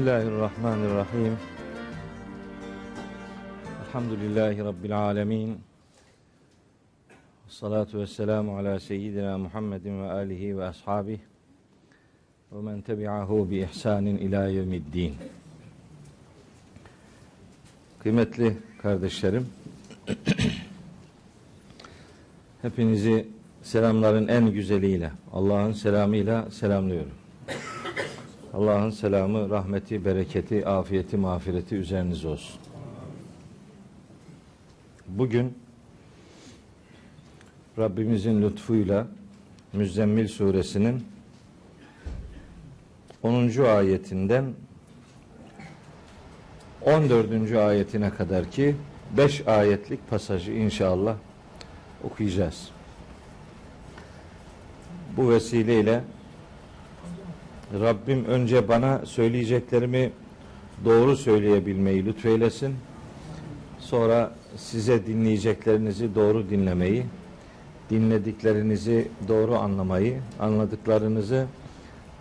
Bismillahirrahmanirrahim. Elhamdülillahi Rabbil alemin. Salatu ve selamu ala seyyidina Muhammedin ve alihi ve ashabihi ve men tebi'ahu bi ihsanin ila yevmiddin. Kıymetli kardeşlerim, hepinizi selamların en güzeliyle, Allah'ın selamıyla selamlıyorum. Allah'ın selamı, rahmeti, bereketi, afiyeti, mağfireti üzerinize olsun. Bugün Rabbimizin lütfuyla Müzzemmil suresinin 10. ayetinden 14. ayetine kadar ki 5 ayetlik pasajı inşallah okuyacağız. Bu vesileyle Rabbim önce bana söyleyeceklerimi doğru söyleyebilmeyi lütfeylesin. Sonra size dinleyeceklerinizi doğru dinlemeyi, dinlediklerinizi doğru anlamayı, anladıklarınızı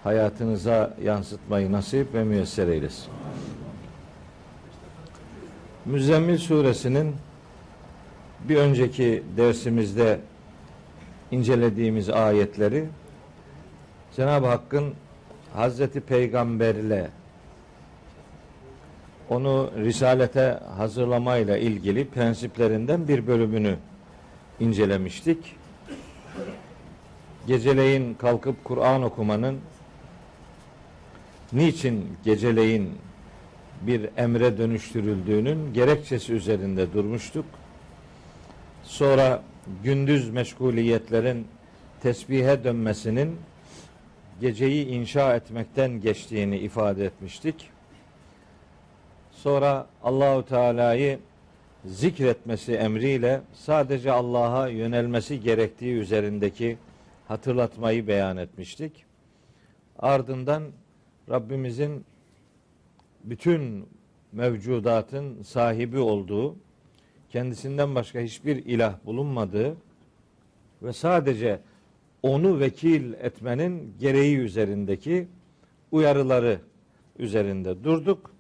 hayatınıza yansıtmayı nasip ve müyesser eylesin. Müzzemmil suresinin bir önceki dersimizde incelediğimiz ayetleri Cenab-ı Hakk'ın Hazreti Peygamberle onu risalete hazırlamayla ilgili prensiplerinden bir bölümünü incelemiştik. Geceleyin kalkıp Kur'an okumanın niçin geceleyin bir emre dönüştürüldüğünün gerekçesi üzerinde durmuştuk. Sonra gündüz meşguliyetlerin tesbihe dönmesinin geceyi inşa etmekten geçtiğini ifade etmiştik. Sonra Allahu Teala'yı zikretmesi emriyle sadece Allah'a yönelmesi gerektiği üzerindeki hatırlatmayı beyan etmiştik. Ardından Rabbimizin bütün mevcudatın sahibi olduğu, kendisinden başka hiçbir ilah bulunmadığı ve sadece onu vekil etmenin gereği üzerindeki uyarıları üzerinde durduk.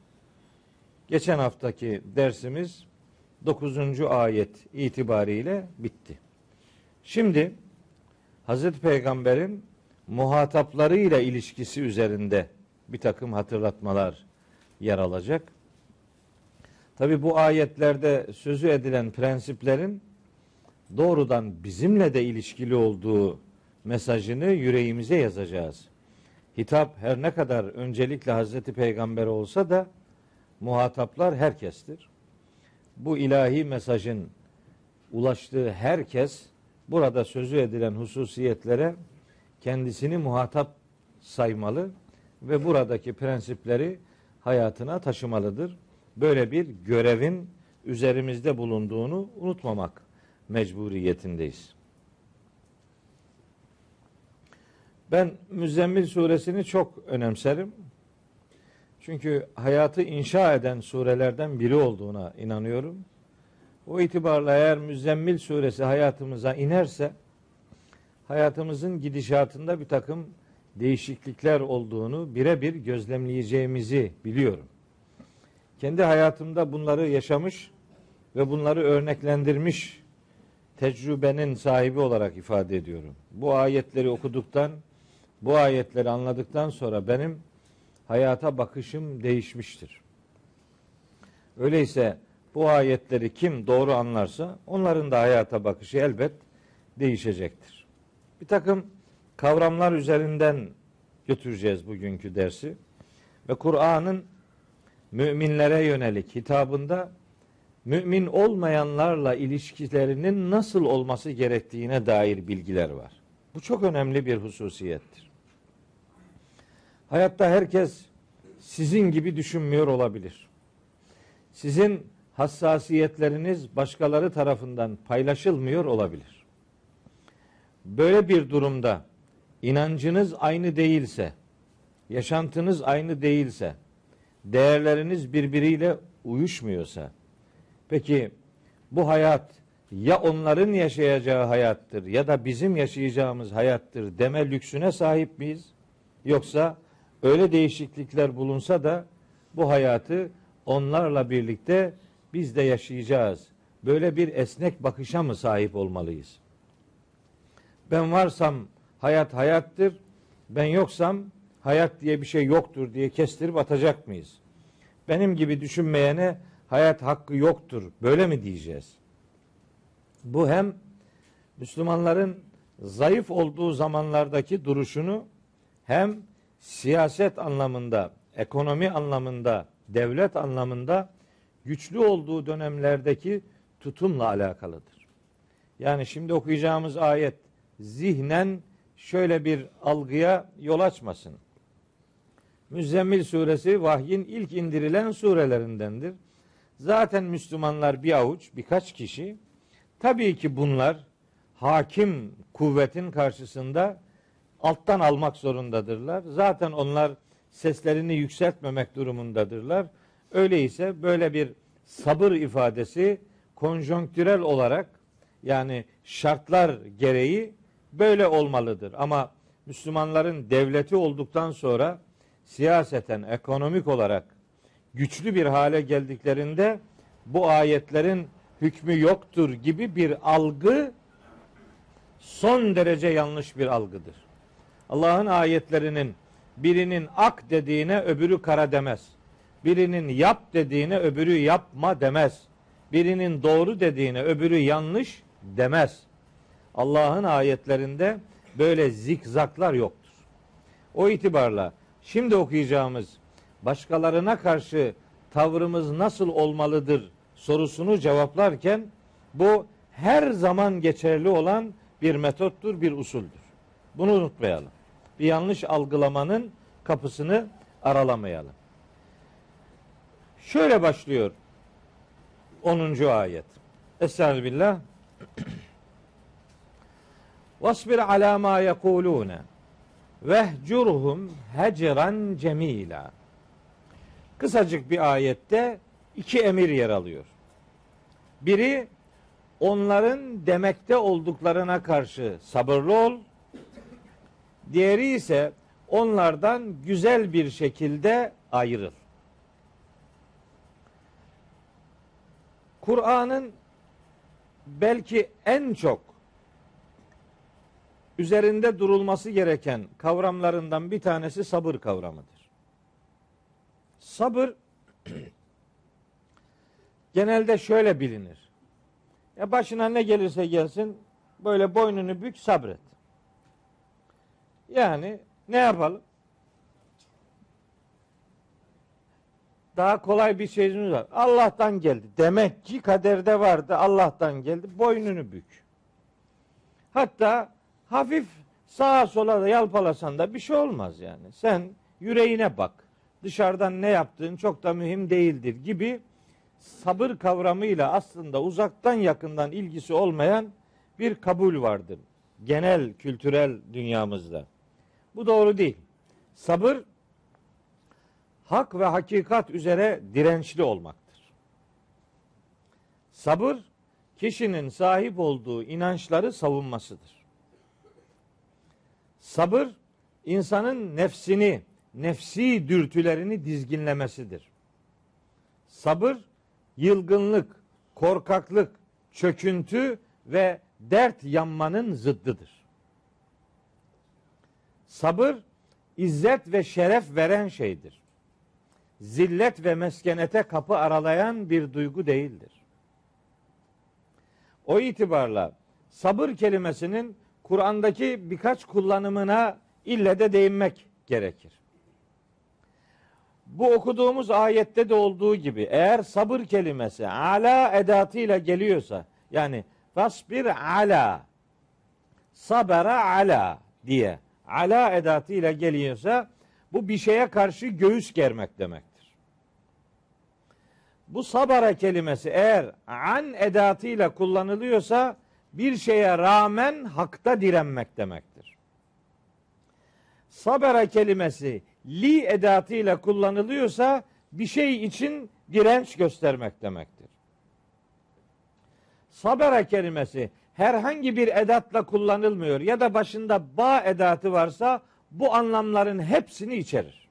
Geçen haftaki dersimiz 9. ayet itibariyle bitti. Şimdi Hazreti Peygamber'in muhataplarıyla ilişkisi üzerinde bir takım hatırlatmalar yer alacak. Tabi bu ayetlerde sözü edilen prensiplerin doğrudan bizimle de ilişkili olduğu mesajını yüreğimize yazacağız. Hitap her ne kadar öncelikle Hazreti Peygamber olsa da muhataplar herkestir. Bu ilahi mesajın ulaştığı herkes burada sözü edilen hususiyetlere kendisini muhatap saymalı ve buradaki prensipleri hayatına taşımalıdır. Böyle bir görevin üzerimizde bulunduğunu unutmamak mecburiyetindeyiz. Ben Müzzemmil suresini çok önemserim. Çünkü hayatı inşa eden surelerden biri olduğuna inanıyorum. O itibarla eğer Müzzemmil suresi hayatımıza inerse hayatımızın gidişatında bir takım değişiklikler olduğunu birebir gözlemleyeceğimizi biliyorum. Kendi hayatımda bunları yaşamış ve bunları örneklendirmiş tecrübenin sahibi olarak ifade ediyorum. Bu ayetleri okuduktan, bu ayetleri anladıktan sonra benim hayata bakışım değişmiştir. Öyleyse bu ayetleri kim doğru anlarsa onların da hayata bakışı elbet değişecektir. Bir takım kavramlar üzerinden götüreceğiz bugünkü dersi. Ve Kur'an'ın müminlere yönelik hitabında mümin olmayanlarla ilişkilerinin nasıl olması gerektiğine dair bilgiler var. Bu çok önemli bir hususiyettir. Hayatta herkes sizin gibi düşünmüyor olabilir. Sizin hassasiyetleriniz başkaları tarafından paylaşılmıyor olabilir. Böyle bir durumda inancınız aynı değilse, yaşantınız aynı değilse, değerleriniz birbiriyle uyuşmuyorsa, peki bu hayat ya onların yaşayacağı hayattır ya da bizim yaşayacağımız hayattır deme lüksüne sahip miyiz? Yoksa öyle değişiklikler bulunsa da bu hayatı onlarla birlikte biz de yaşayacağız. Böyle bir esnek bakışa mı sahip olmalıyız? Ben varsam hayat hayattır, ben yoksam hayat diye bir şey yoktur diye kestirip atacak mıyız? Benim gibi düşünmeyene hayat hakkı yoktur. Böyle mi diyeceğiz? Bu hem Müslümanların zayıf olduğu zamanlardaki duruşunu hem siyaset anlamında, ekonomi anlamında, devlet anlamında güçlü olduğu dönemlerdeki tutumla alakalıdır. Yani şimdi okuyacağımız ayet zihnen şöyle bir algıya yol açmasın. Müzzemmil suresi vahyin ilk indirilen surelerindendir. Zaten Müslümanlar bir avuç, birkaç kişi. Tabii ki bunlar hakim kuvvetin karşısında alttan almak zorundadırlar. Zaten onlar seslerini yükseltmemek durumundadırlar. Öyleyse böyle bir sabır ifadesi konjonktürel olarak yani şartlar gereği böyle olmalıdır. Ama Müslümanların devleti olduktan sonra siyaseten, ekonomik olarak güçlü bir hale geldiklerinde bu ayetlerin hükmü yoktur gibi bir algı son derece yanlış bir algıdır. Allah'ın ayetlerinin birinin ak dediğine öbürü kara demez. Birinin yap dediğine öbürü yapma demez. Birinin doğru dediğine öbürü yanlış demez. Allah'ın ayetlerinde böyle zikzaklar yoktur. O itibarla şimdi okuyacağımız başkalarına karşı tavrımız nasıl olmalıdır sorusunu cevaplarken bu her zaman geçerli olan bir metottur, bir usuldür. Bunu unutmayalım. Bir yanlış algılamanın kapısını aralamayalım. Şöyle başlıyor 10. ayet. Estağfirullah. Vasbir ala ma yekulune vehcurhum hecran cemila. Kısacık bir ayette iki emir yer alıyor. Biri onların demekte olduklarına karşı sabırlı ol. Diğeri ise onlardan güzel bir şekilde ayrıl. Kur'an'ın belki en çok üzerinde durulması gereken kavramlarından bir tanesi sabır kavramıdır. Sabır genelde şöyle bilinir. Ya başına ne gelirse gelsin böyle boynunu bük sabret. Yani ne yapalım? Daha kolay bir şeyimiz var. Allah'tan geldi. Demek ki kaderde vardı. Allah'tan geldi. Boynunu bük. Hatta hafif sağa sola da yalpalasan da bir şey olmaz yani. Sen yüreğine bak. Dışarıdan ne yaptığın çok da mühim değildir gibi sabır kavramıyla aslında uzaktan yakından ilgisi olmayan bir kabul vardır. Genel kültürel dünyamızda. Bu doğru değil. Sabır hak ve hakikat üzere dirençli olmaktır. Sabır kişinin sahip olduğu inançları savunmasıdır. Sabır insanın nefsini, nefsi dürtülerini dizginlemesidir. Sabır yılgınlık, korkaklık, çöküntü ve dert yanmanın zıddıdır. Sabır izzet ve şeref veren şeydir. Zillet ve meskenete kapı aralayan bir duygu değildir. O itibarla sabır kelimesinin Kur'an'daki birkaç kullanımına ille de değinmek gerekir. Bu okuduğumuz ayette de olduğu gibi eğer sabır kelimesi ala edatıyla geliyorsa yani fasbir ala sabara ala diye ala edatıyla geliyorsa bu bir şeye karşı göğüs germek demektir. Bu sabara kelimesi eğer an edatıyla kullanılıyorsa bir şeye rağmen hakta direnmek demektir. Sabara kelimesi li edatıyla kullanılıyorsa bir şey için direnç göstermek demektir. sabara kelimesi herhangi bir edatla kullanılmıyor ya da başında ba edatı varsa bu anlamların hepsini içerir.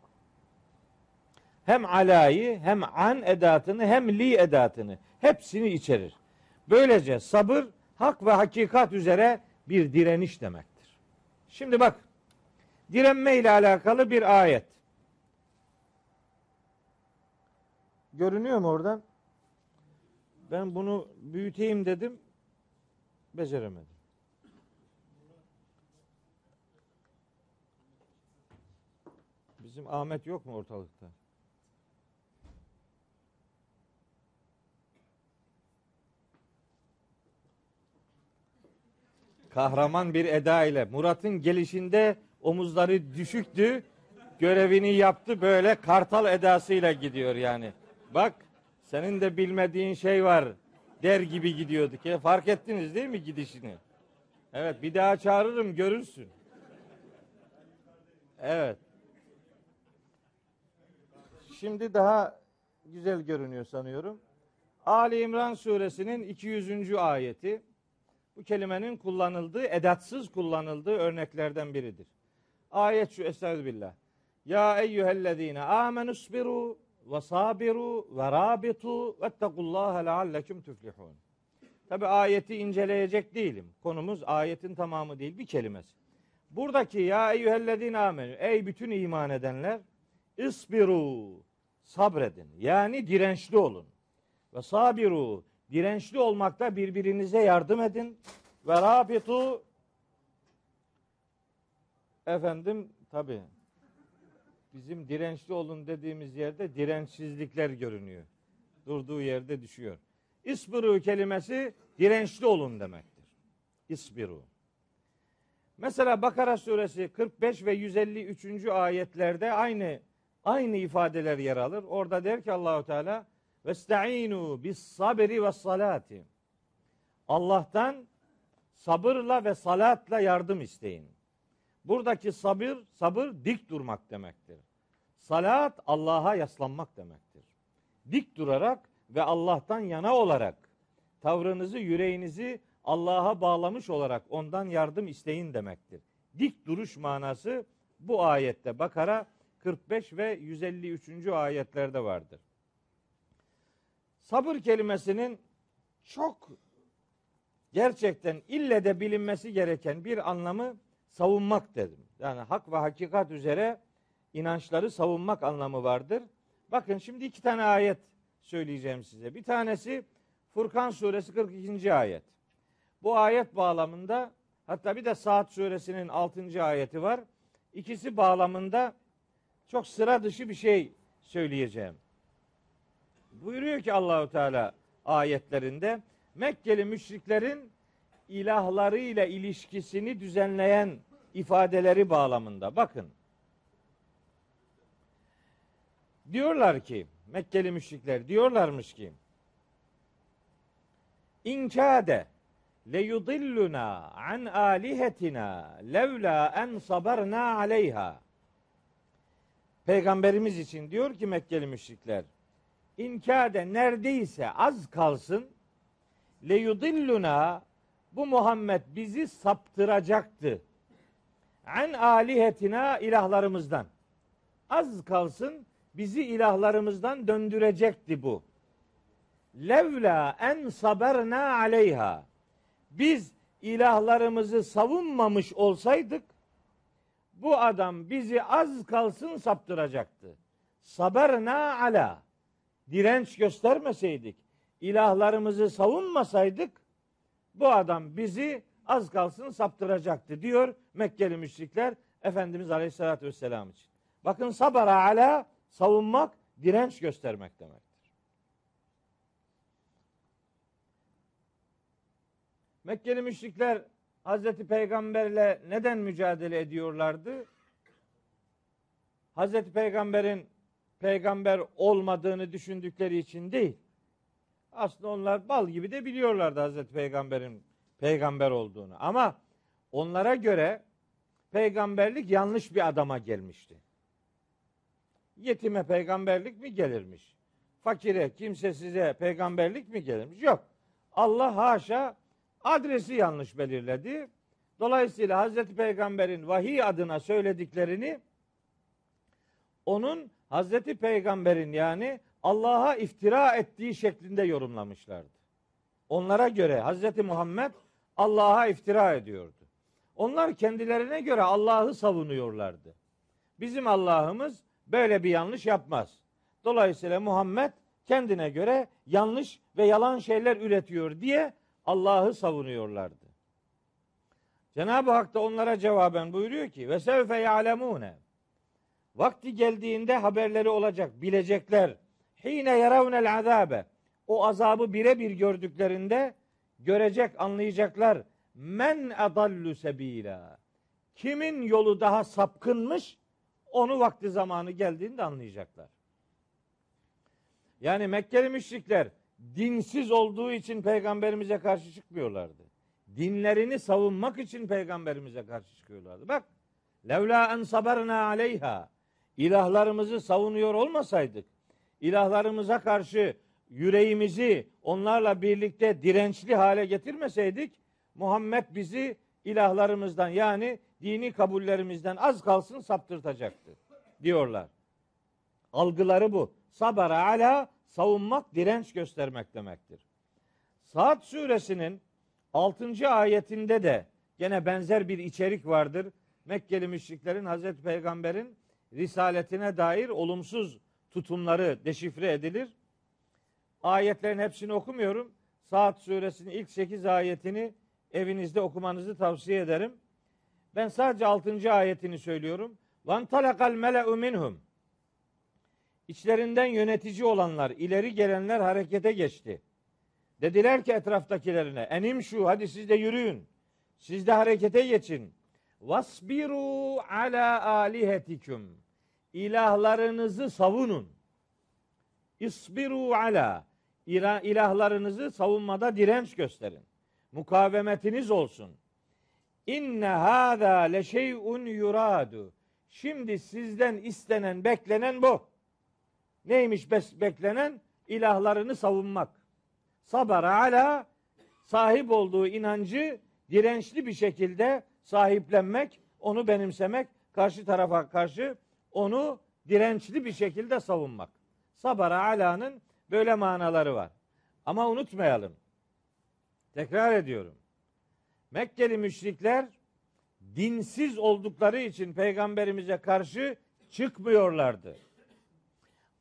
Hem alayı hem an edatını hem li edatını hepsini içerir. Böylece sabır hak ve hakikat üzere bir direniş demektir. Şimdi bak direnme ile alakalı bir ayet. Görünüyor mu oradan? Ben bunu büyüteyim dedim. Beceremedim. Bizim Ahmet yok mu ortalıkta? Kahraman bir eda ile Murat'ın gelişinde omuzları düşüktü. Görevini yaptı böyle kartal edasıyla gidiyor yani. Bak senin de bilmediğin şey var der gibi gidiyorduk. Fark ettiniz değil mi gidişini? Evet bir daha çağırırım görürsün. Evet. Şimdi daha güzel görünüyor sanıyorum. Ali İmran suresinin 200. ayeti bu kelimenin kullanıldığı, edatsız kullanıldığı örneklerden biridir. Ayet şu Estağfirullah. Ya eyyühellezine amenusbiru ve sabiru ve rabitu vettekullaha leallekum tuflihun. Tabi ayeti inceleyecek değilim. Konumuz ayetin tamamı değil bir kelimesi. Buradaki ya eyyühellezine amenü ey bütün iman edenler isbiru sabredin. Yani dirençli olun. Ve sabiru dirençli olmakta birbirinize yardım edin. Ve rabitu efendim tabi bizim dirençli olun dediğimiz yerde dirençsizlikler görünüyor. Durduğu yerde düşüyor. İsbiru kelimesi dirençli olun demektir. İsbiru. Mesela Bakara suresi 45 ve 153. ayetlerde aynı aynı ifadeler yer alır. Orada der ki Allahu Teala Vestainu bis sabri ve salati. Allah'tan sabırla ve salatla yardım isteyin. Buradaki sabır, sabır dik durmak demektir. Salat Allah'a yaslanmak demektir. Dik durarak ve Allah'tan yana olarak tavrınızı, yüreğinizi Allah'a bağlamış olarak ondan yardım isteyin demektir. Dik duruş manası bu ayette Bakara 45 ve 153. ayetlerde vardır. Sabır kelimesinin çok gerçekten ille de bilinmesi gereken bir anlamı savunmak dedim. Yani hak ve hakikat üzere inançları savunmak anlamı vardır. Bakın şimdi iki tane ayet söyleyeceğim size. Bir tanesi Furkan suresi 42. ayet. Bu ayet bağlamında hatta bir de Saat suresinin 6. ayeti var. İkisi bağlamında çok sıra dışı bir şey söyleyeceğim. Buyuruyor ki Allahu Teala ayetlerinde Mekkeli müşriklerin ilahlarıyla ilişkisini düzenleyen ifadeleri bağlamında. Bakın. Diyorlar ki Mekkeli müşrikler diyorlarmış ki İnkâde le yudilluna an alihetina levla en sabarna aleyha. Peygamberimiz için diyor ki Mekkeli müşrikler inkade neredeyse az kalsın le yudilluna bu Muhammed bizi saptıracaktı. An alihetina ilahlarımızdan. Az kalsın bizi ilahlarımızdan döndürecekti bu. Levla en saberna aleyha. Biz ilahlarımızı savunmamış olsaydık bu adam bizi az kalsın saptıracaktı. Saberna ala. Direnç göstermeseydik, ilahlarımızı savunmasaydık bu adam bizi az kalsın saptıracaktı diyor Mekkeli müşrikler Efendimiz Aleyhisselatü Vesselam için. Bakın sabara ala savunmak, direnç göstermek demektir. Mekkeli müşrikler Hazreti Peygamberle neden mücadele ediyorlardı? Hazreti Peygamber'in peygamber olmadığını düşündükleri için değil. Aslında onlar bal gibi de biliyorlardı Hazreti Peygamber'in peygamber olduğunu. Ama onlara göre peygamberlik yanlış bir adama gelmişti. Yetime peygamberlik mi gelirmiş? Fakire, kimse size peygamberlik mi gelirmiş? Yok. Allah haşa adresi yanlış belirledi. Dolayısıyla Hazreti Peygamber'in vahiy adına söylediklerini onun Hazreti Peygamber'in yani Allah'a iftira ettiği şeklinde yorumlamışlardı. Onlara göre Hazreti Muhammed Allah'a iftira ediyordu. Onlar kendilerine göre Allah'ı savunuyorlardı. Bizim Allah'ımız böyle bir yanlış yapmaz. Dolayısıyla Muhammed kendine göre yanlış ve yalan şeyler üretiyor diye Allah'ı savunuyorlardı. Cenab-ı Hak da onlara cevaben buyuruyor ki ve sevfe ya'lemune vakti geldiğinde haberleri olacak, bilecekler. Hine yaravnel azabe o azabı birebir gördüklerinde görecek, anlayacaklar. Men adallu sebila. Kimin yolu daha sapkınmış onu vakti zamanı geldiğinde anlayacaklar. Yani Mekkeli müşrikler dinsiz olduğu için peygamberimize karşı çıkmıyorlardı. Dinlerini savunmak için peygamberimize karşı çıkıyorlardı. Bak levla en sabarna aleyha ilahlarımızı savunuyor olmasaydık ilahlarımıza karşı yüreğimizi onlarla birlikte dirençli hale getirmeseydik Muhammed bizi ilahlarımızdan yani dini kabullerimizden az kalsın saptırtacaktı diyorlar. Algıları bu. Sabara ala savunmak, direnç göstermek demektir. Saat suresinin 6. ayetinde de gene benzer bir içerik vardır. Mekkeli müşriklerin Hazreti Peygamber'in risaletine dair olumsuz tutumları deşifre edilir. Ayetlerin hepsini okumuyorum. Saat suresinin ilk 8 ayetini evinizde okumanızı tavsiye ederim. Ben sadece 6. ayetini söylüyorum. Van talakal mele'u minhum. İçlerinden yönetici olanlar, ileri gelenler harekete geçti. Dediler ki etraftakilerine, enim şu, hadi siz de yürüyün. Siz de harekete geçin. Vasbiru ala alihetikum. İlahlarınızı savunun. İsbiru ala. İlahlarınızı savunmada direnç gösterin. Mukavemetiniz olsun. İnne hâzâ leşey'un yuradu. Şimdi sizden istenen, beklenen bu. Neymiş beklenen? İlahlarını savunmak. Sabara ala sahip olduğu inancı dirençli bir şekilde sahiplenmek, onu benimsemek, karşı tarafa karşı onu dirençli bir şekilde savunmak. Sabara alanın böyle manaları var. Ama unutmayalım. Tekrar ediyorum. Mekkeli müşrikler dinsiz oldukları için peygamberimize karşı çıkmıyorlardı.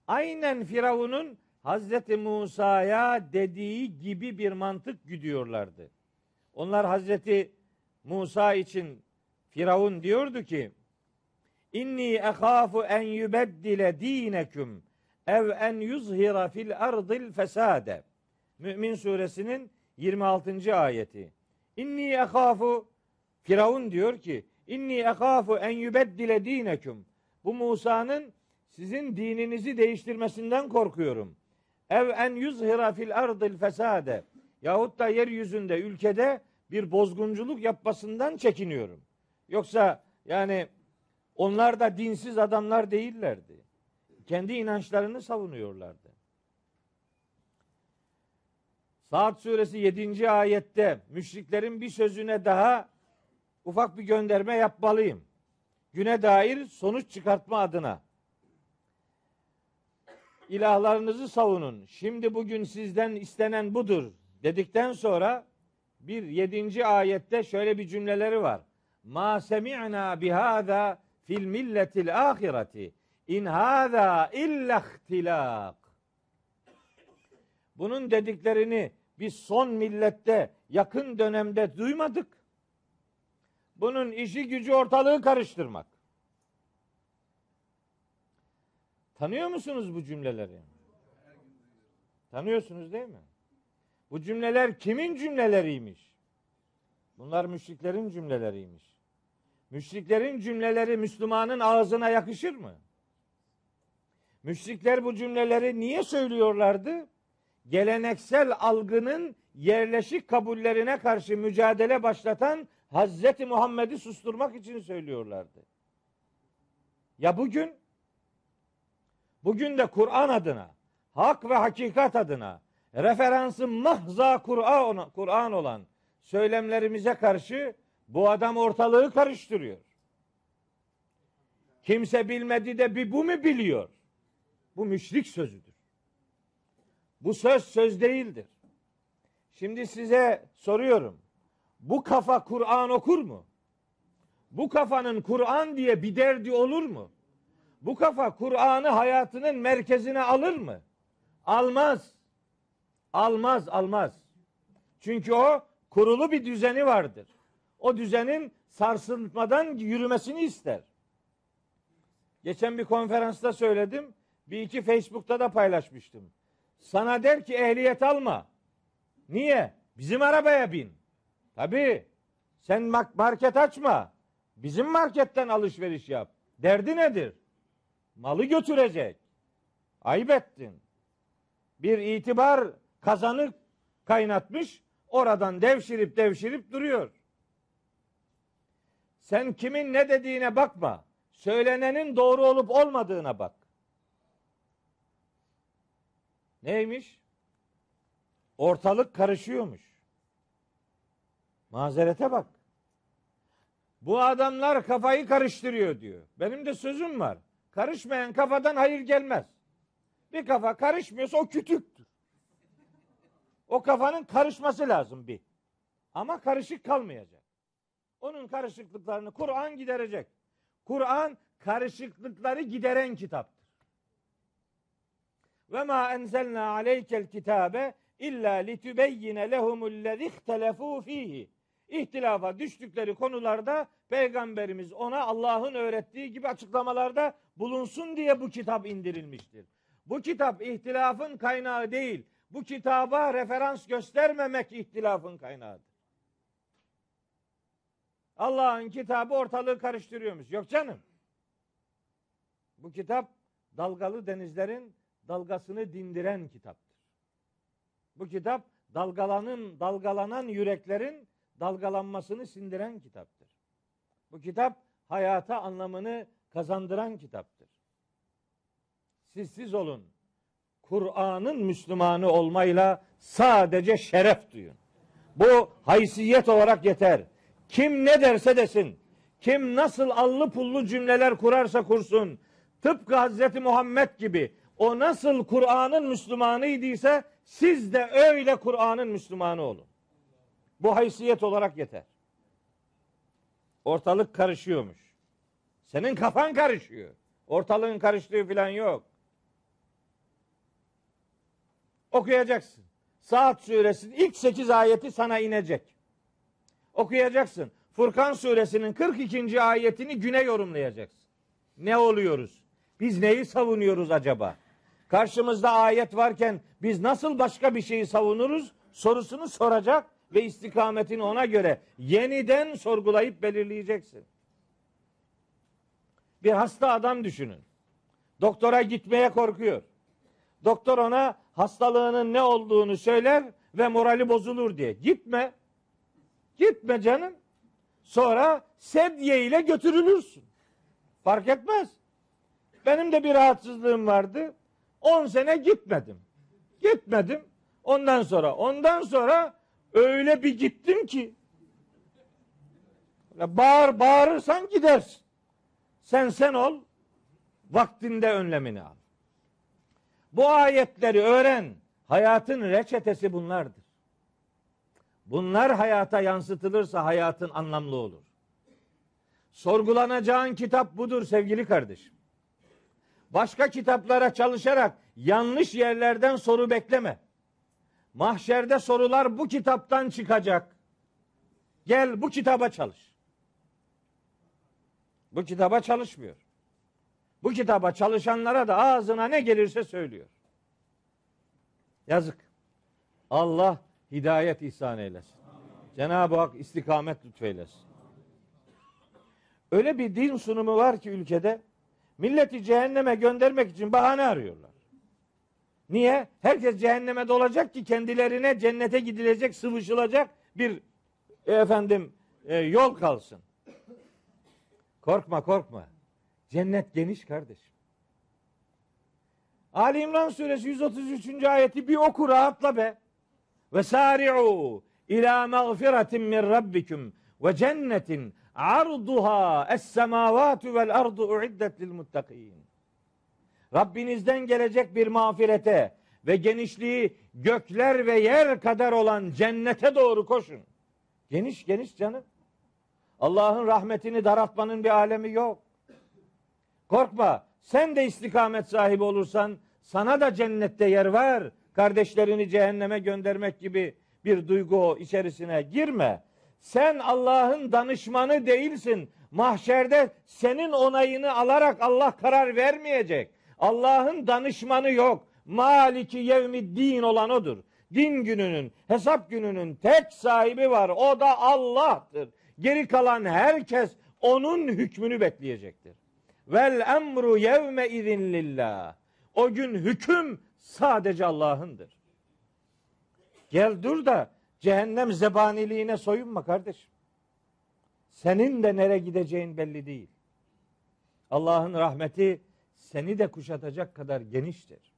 Aynen Firavun'un Hazreti Musa'ya dediği gibi bir mantık güdüyorlardı. Onlar Hazreti Musa için Firavun diyordu ki İnni ehafu en yubeddile dineküm ev en yuzhira fil ardil fesade. Mümin suresinin 26. ayeti. İnni ehafu Firavun diyor ki inni ehafu en yubeddile dineküm. Bu Musa'nın sizin dininizi değiştirmesinden korkuyorum. Ev en yuzhira fil ardil fesade. Yahut da yeryüzünde ülkede bir bozgunculuk yapmasından çekiniyorum. Yoksa yani onlar da dinsiz adamlar değillerdi. Kendi inançlarını savunuyorlardı. Saat suresi 7. ayette müşriklerin bir sözüne daha ufak bir gönderme yapmalıyım. Güne dair sonuç çıkartma adına. İlahlarınızı savunun. Şimdi bugün sizden istenen budur dedikten sonra bir yedinci ayette şöyle bir cümleleri var. Ma semi'na bihâzâ fil milletil ahireti in hâzâ illa ihtilâk. Bunun dediklerini biz son millette yakın dönemde duymadık. Bunun işi gücü ortalığı karıştırmak. Tanıyor musunuz bu cümleleri? Tanıyorsunuz değil mi? Bu cümleler kimin cümleleriymiş? Bunlar müşriklerin cümleleriymiş. Müşriklerin cümleleri Müslümanın ağzına yakışır mı? Müşrikler bu cümleleri niye söylüyorlardı? Geleneksel algının yerleşik kabullerine karşı mücadele başlatan Hazreti Muhammed'i susturmak için söylüyorlardı. Ya bugün bugün de Kur'an adına, hak ve hakikat adına, referansı mahza Kur'an Kur'an olan söylemlerimize karşı bu adam ortalığı karıştırıyor. Kimse bilmedi de bir bu mu biliyor? Bu müşrik sözüdür. Bu söz söz değildir. Şimdi size soruyorum. Bu kafa Kur'an okur mu? Bu kafanın Kur'an diye bir derdi olur mu? Bu kafa Kur'an'ı hayatının merkezine alır mı? Almaz. Almaz, almaz. Çünkü o kurulu bir düzeni vardır. O düzenin sarsılmadan yürümesini ister. Geçen bir konferansta söyledim. Bir iki Facebook'ta da paylaşmıştım. Sana der ki ehliyet alma. Niye? Bizim arabaya bin. Tabii. Sen market açma. Bizim marketten alışveriş yap. Derdi nedir? Malı götürecek. Ayıp ettin. Bir itibar kazanı kaynatmış. Oradan devşirip devşirip duruyor. Sen kimin ne dediğine bakma. Söylenenin doğru olup olmadığına bak. Neymiş? Ortalık karışıyormuş. Mazerete bak. Bu adamlar kafayı karıştırıyor diyor. Benim de sözüm var. Karışmayan kafadan hayır gelmez. Bir kafa karışmıyorsa o kütüktür. O kafanın karışması lazım bir. Ama karışık kalmayacak. Onun karışıklıklarını Kur'an giderecek. Kur'an karışıklıkları gideren kitaptır. Ve ma enzelna aleykel kitabe illa litubeyyine lehumullezî ihtelefû fihi. İhtilafa düştükleri konularda peygamberimiz ona Allah'ın öğrettiği gibi açıklamalarda bulunsun diye bu kitap indirilmiştir. Bu kitap ihtilafın kaynağı değil. Bu kitaba referans göstermemek ihtilafın kaynağıdır. Allah'ın kitabı ortalığı karıştırıyormuş. Yok canım. Bu kitap dalgalı denizlerin dalgasını dindiren kitaptır. Bu kitap dalgalanın dalgalanan yüreklerin dalgalanmasını sindiren kitaptır. Bu kitap hayata anlamını kazandıran kitaptır. Siz siz olun. Kur'an'ın Müslümanı olmayla sadece şeref duyun. Bu haysiyet olarak yeter. Kim ne derse desin, kim nasıl allı pullu cümleler kurarsa kursun, tıpkı Hazreti Muhammed gibi o nasıl Kur'an'ın Müslümanıydıysa siz de öyle Kur'an'ın Müslümanı olun. Bu haysiyet olarak yeter. Ortalık karışıyormuş. Senin kafan karışıyor. Ortalığın karıştığı falan yok. Okuyacaksın. Saat suresinin ilk 8 ayeti sana inecek. Okuyacaksın. Furkan suresinin 42. ayetini güne yorumlayacaksın. Ne oluyoruz? Biz neyi savunuyoruz acaba? Karşımızda ayet varken biz nasıl başka bir şeyi savunuruz? Sorusunu soracak ve istikametini ona göre yeniden sorgulayıp belirleyeceksin. Bir hasta adam düşünün. Doktora gitmeye korkuyor. Doktor ona hastalığının ne olduğunu söyler ve morali bozulur diye. Gitme. Gitme canım. Sonra sedye ile götürülürsün. Fark etmez. Benim de bir rahatsızlığım vardı. 10 sene gitmedim. Gitmedim. Ondan sonra ondan sonra öyle bir gittim ki bağır bağırırsan gidersin. Sen sen ol. Vaktinde önlemini al. Bu ayetleri öğren. Hayatın reçetesi bunlardır. Bunlar hayata yansıtılırsa hayatın anlamlı olur. Sorgulanacağın kitap budur sevgili kardeşim. Başka kitaplara çalışarak yanlış yerlerden soru bekleme. Mahşerde sorular bu kitaptan çıkacak. Gel bu kitaba çalış. Bu kitaba çalışmıyor. Bu kitaba çalışanlara da ağzına ne gelirse söylüyor. Yazık. Allah hidayet ihsan eylesin. Cenab-ı Hak istikamet lütfeylesin. Öyle bir din sunumu var ki ülkede milleti cehenneme göndermek için bahane arıyorlar. Niye? Herkes cehenneme dolacak ki kendilerine cennete gidilecek, sıvışılacak bir e, efendim e, yol kalsın. Korkma korkma. Cennet geniş kardeşim. Ali İmran suresi 133. ayeti bir oku rahatla be. Ve sari'u ila mağfiretin min rabbikum ve cennetin arduha es semavatu vel ardu uiddet lil muttakin. Rabbinizden gelecek bir mağfirete ve genişliği gökler ve yer kadar olan cennete doğru koşun. Geniş geniş canım. Allah'ın rahmetini daraltmanın bir alemi yok. Korkma. Sen de istikamet sahibi olursan sana da cennette yer var. Kardeşlerini cehenneme göndermek gibi bir duygu içerisine girme. Sen Allah'ın danışmanı değilsin. Mahşerde senin onayını alarak Allah karar vermeyecek. Allah'ın danışmanı yok. Maliki yevmiddin olan odur. Din gününün, hesap gününün tek sahibi var. O da Allah'tır. Geri kalan herkes onun hükmünü bekleyecektir. Vel emru yevme izin lillah. O gün hüküm sadece Allah'ındır. Gel dur da cehennem zebaniliğine soyunma kardeşim. Senin de nereye gideceğin belli değil. Allah'ın rahmeti seni de kuşatacak kadar geniştir.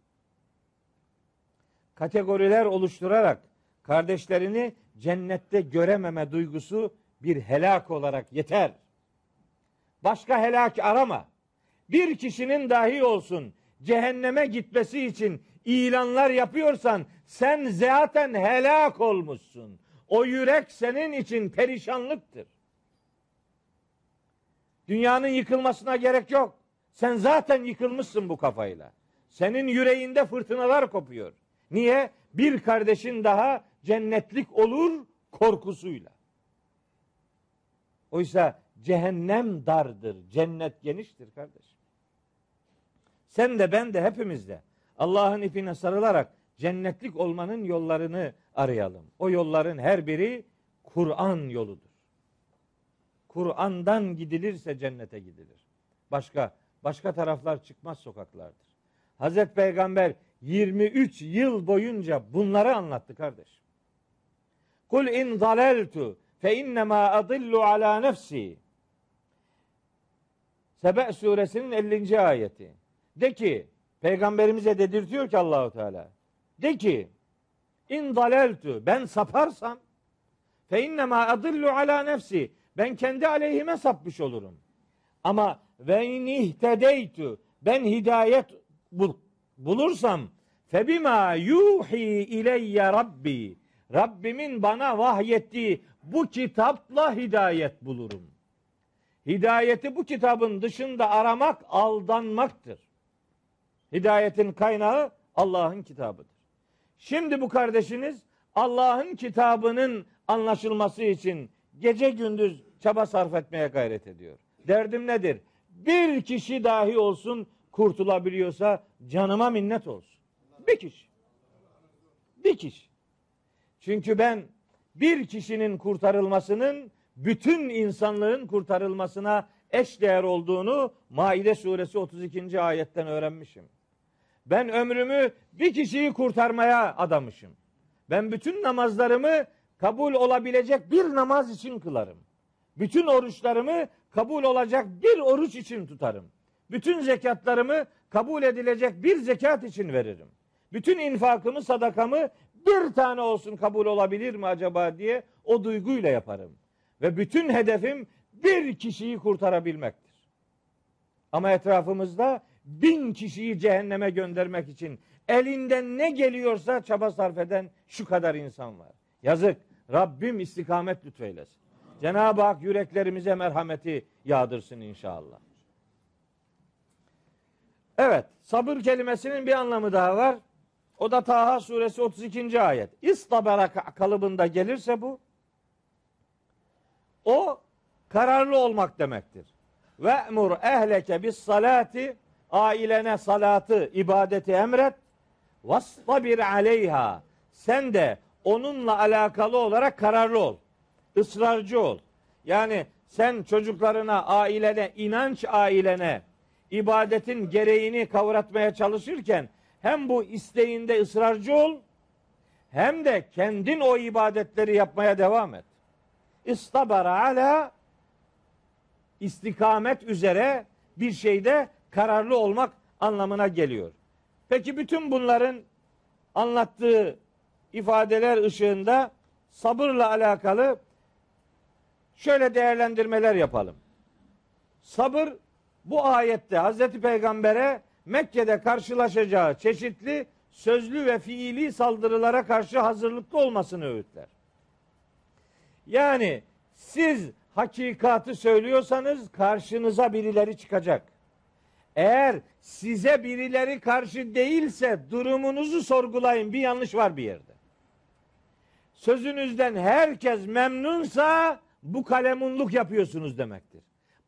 Kategoriler oluşturarak kardeşlerini cennette görememe duygusu bir helak olarak yeter. Başka helak arama. Bir kişinin dahi olsun cehenneme gitmesi için ilanlar yapıyorsan sen zaten helak olmuşsun. O yürek senin için perişanlıktır. Dünyanın yıkılmasına gerek yok. Sen zaten yıkılmışsın bu kafayla. Senin yüreğinde fırtınalar kopuyor. Niye? Bir kardeşin daha cennetlik olur korkusuyla. Oysa cehennem dardır, cennet geniştir kardeşim. Sen de ben de hepimiz de Allah'ın ipine sarılarak cennetlik olmanın yollarını arayalım. O yolların her biri Kur'an yoludur. Kur'an'dan gidilirse cennete gidilir. Başka başka taraflar çıkmaz sokaklardır. Hazreti Peygamber 23 yıl boyunca bunları anlattı kardeş. Kul in zaleltu fe innema adillu ala nefsi. Sebe suresinin 50. ayeti. De ki peygamberimize dedirtiyor ki Allahu Teala. De ki in zaleltu ben saparsam fe innema adillu ala nefsi ben kendi aleyhime sapmış olurum. Ama ve in ben hidayet bul, bulursam febima yuhi ileyye rabbi Rabbimin bana vahyettiği bu kitapla hidayet bulurum. Hidayeti bu kitabın dışında aramak aldanmaktır. Hidayetin kaynağı Allah'ın kitabıdır. Şimdi bu kardeşiniz Allah'ın kitabının anlaşılması için gece gündüz çaba sarf etmeye gayret ediyor. Derdim nedir? Bir kişi dahi olsun kurtulabiliyorsa canıma minnet olsun. Bir kişi. Bir kişi. Çünkü ben bir kişinin kurtarılmasının bütün insanlığın kurtarılmasına eş değer olduğunu Maide suresi 32. ayetten öğrenmişim. Ben ömrümü bir kişiyi kurtarmaya adamışım. Ben bütün namazlarımı kabul olabilecek bir namaz için kılarım. Bütün oruçlarımı kabul olacak bir oruç için tutarım. Bütün zekatlarımı kabul edilecek bir zekat için veririm. Bütün infakımı, sadakamı bir tane olsun kabul olabilir mi acaba diye o duyguyla yaparım. Ve bütün hedefim bir kişiyi kurtarabilmektir. Ama etrafımızda bin kişiyi cehenneme göndermek için elinden ne geliyorsa çaba sarf eden şu kadar insan var. Yazık. Rabbim istikamet lütfeylesin. Cenab-ı Hak yüreklerimize merhameti yağdırsın inşallah. Evet, sabır kelimesinin bir anlamı daha var. O da Taha suresi 32. ayet. İstabara kalıbında gelirse bu o kararlı olmak demektir. Ve emur ehleke bis salati ailene salatı, ibadeti emret. Vastabir aleyha. Sen de onunla alakalı olarak kararlı ol. ısrarcı ol. Yani sen çocuklarına, ailene, inanç ailene ibadetin gereğini kavratmaya çalışırken hem bu isteğinde ısrarcı ol hem de kendin o ibadetleri yapmaya devam et. İstabara ala istikamet üzere bir şeyde kararlı olmak anlamına geliyor. Peki bütün bunların anlattığı ifadeler ışığında sabırla alakalı şöyle değerlendirmeler yapalım. Sabır bu ayette Hazreti Peygamber'e Mekke'de karşılaşacağı çeşitli sözlü ve fiili saldırılara karşı hazırlıklı olmasını öğütler. Yani siz hakikatı söylüyorsanız karşınıza birileri çıkacak. Eğer size birileri karşı değilse durumunuzu sorgulayın. Bir yanlış var bir yerde. Sözünüzden herkes memnunsa bu kalemunluk yapıyorsunuz demektir.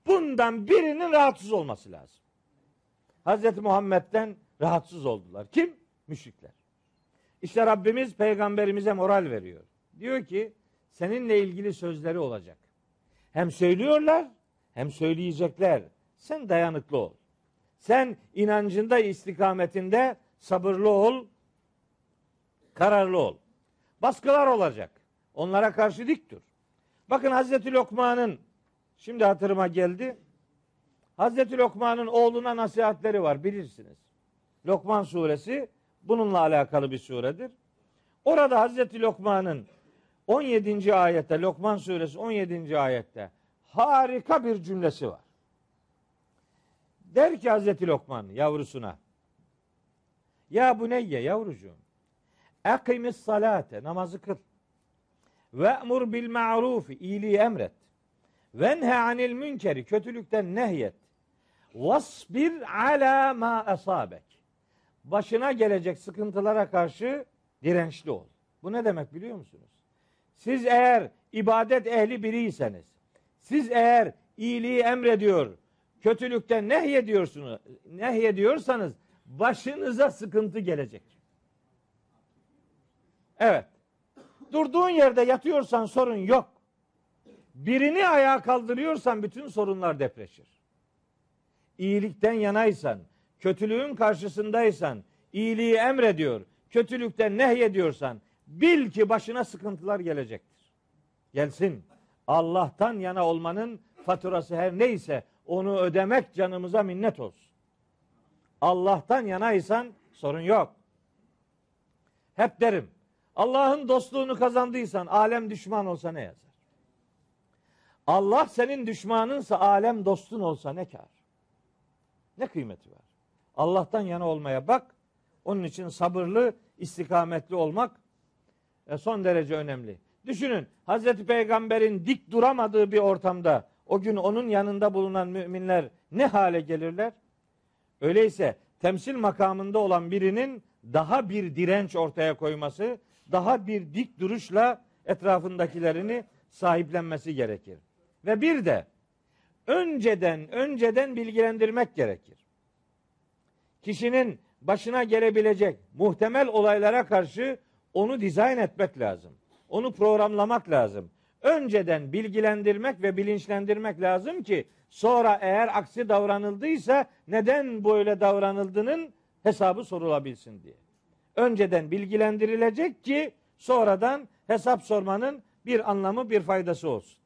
Bundan birinin rahatsız olması lazım. Hazreti Muhammed'den rahatsız oldular. Kim? Müşrikler. İşte Rabbimiz peygamberimize moral veriyor. Diyor ki seninle ilgili sözleri olacak. Hem söylüyorlar hem söyleyecekler. Sen dayanıklı ol. Sen inancında istikametinde sabırlı ol, kararlı ol. Baskılar olacak. Onlara karşı dik dur. Bakın Hazreti Lokman'ın şimdi hatırıma geldi. Hazreti Lokman'ın oğluna nasihatleri var bilirsiniz. Lokman suresi bununla alakalı bir suredir. Orada Hazreti Lokman'ın 17. ayette Lokman suresi 17. ayette harika bir cümlesi var. Der ki Hazreti Lokman yavrusuna Ya bu neyye yavrucuğum Ekimis salate namazı kıl ve emur bil ma'rufi iyiliği emret ve nha anil münkeri kötülükten nehyet vasbir ala ma asabek başına gelecek sıkıntılara karşı dirençli ol. Bu ne demek biliyor musunuz? Siz eğer ibadet ehli biriyseniz, siz eğer iyiliği emrediyor, kötülükten nehyediyorsunuz, nehyediyorsanız başınıza sıkıntı gelecek. Evet. Durduğun yerde yatıyorsan sorun yok. Birini ayağa kaldırıyorsan bütün sorunlar depreşir. İyilikten yanaysan, kötülüğün karşısındaysan, iyiliği emrediyor, kötülükten nehyediyorsan bil ki başına sıkıntılar gelecektir. Gelsin. Allah'tan yana olmanın faturası her neyse onu ödemek canımıza minnet olsun. Allah'tan yanaysan sorun yok. Hep derim. Allah'ın dostluğunu kazandıysan alem düşman olsa ne yazar? Allah senin düşmanınsa alem dostun olsa ne kar? Ne kıymeti var? Allah'tan yana olmaya bak. Onun için sabırlı, istikametli olmak e, son derece önemli. Düşünün Hazreti Peygamber'in dik duramadığı bir ortamda o gün onun yanında bulunan müminler ne hale gelirler? Öyleyse temsil makamında olan birinin daha bir direnç ortaya koyması, daha bir dik duruşla etrafındakilerini sahiplenmesi gerekir. Ve bir de önceden önceden bilgilendirmek gerekir. Kişinin başına gelebilecek muhtemel olaylara karşı onu dizayn etmek lazım. Onu programlamak lazım. Önceden bilgilendirmek ve bilinçlendirmek lazım ki sonra eğer aksi davranıldıysa neden böyle davranıldığının hesabı sorulabilsin diye. Önceden bilgilendirilecek ki sonradan hesap sormanın bir anlamı, bir faydası olsun.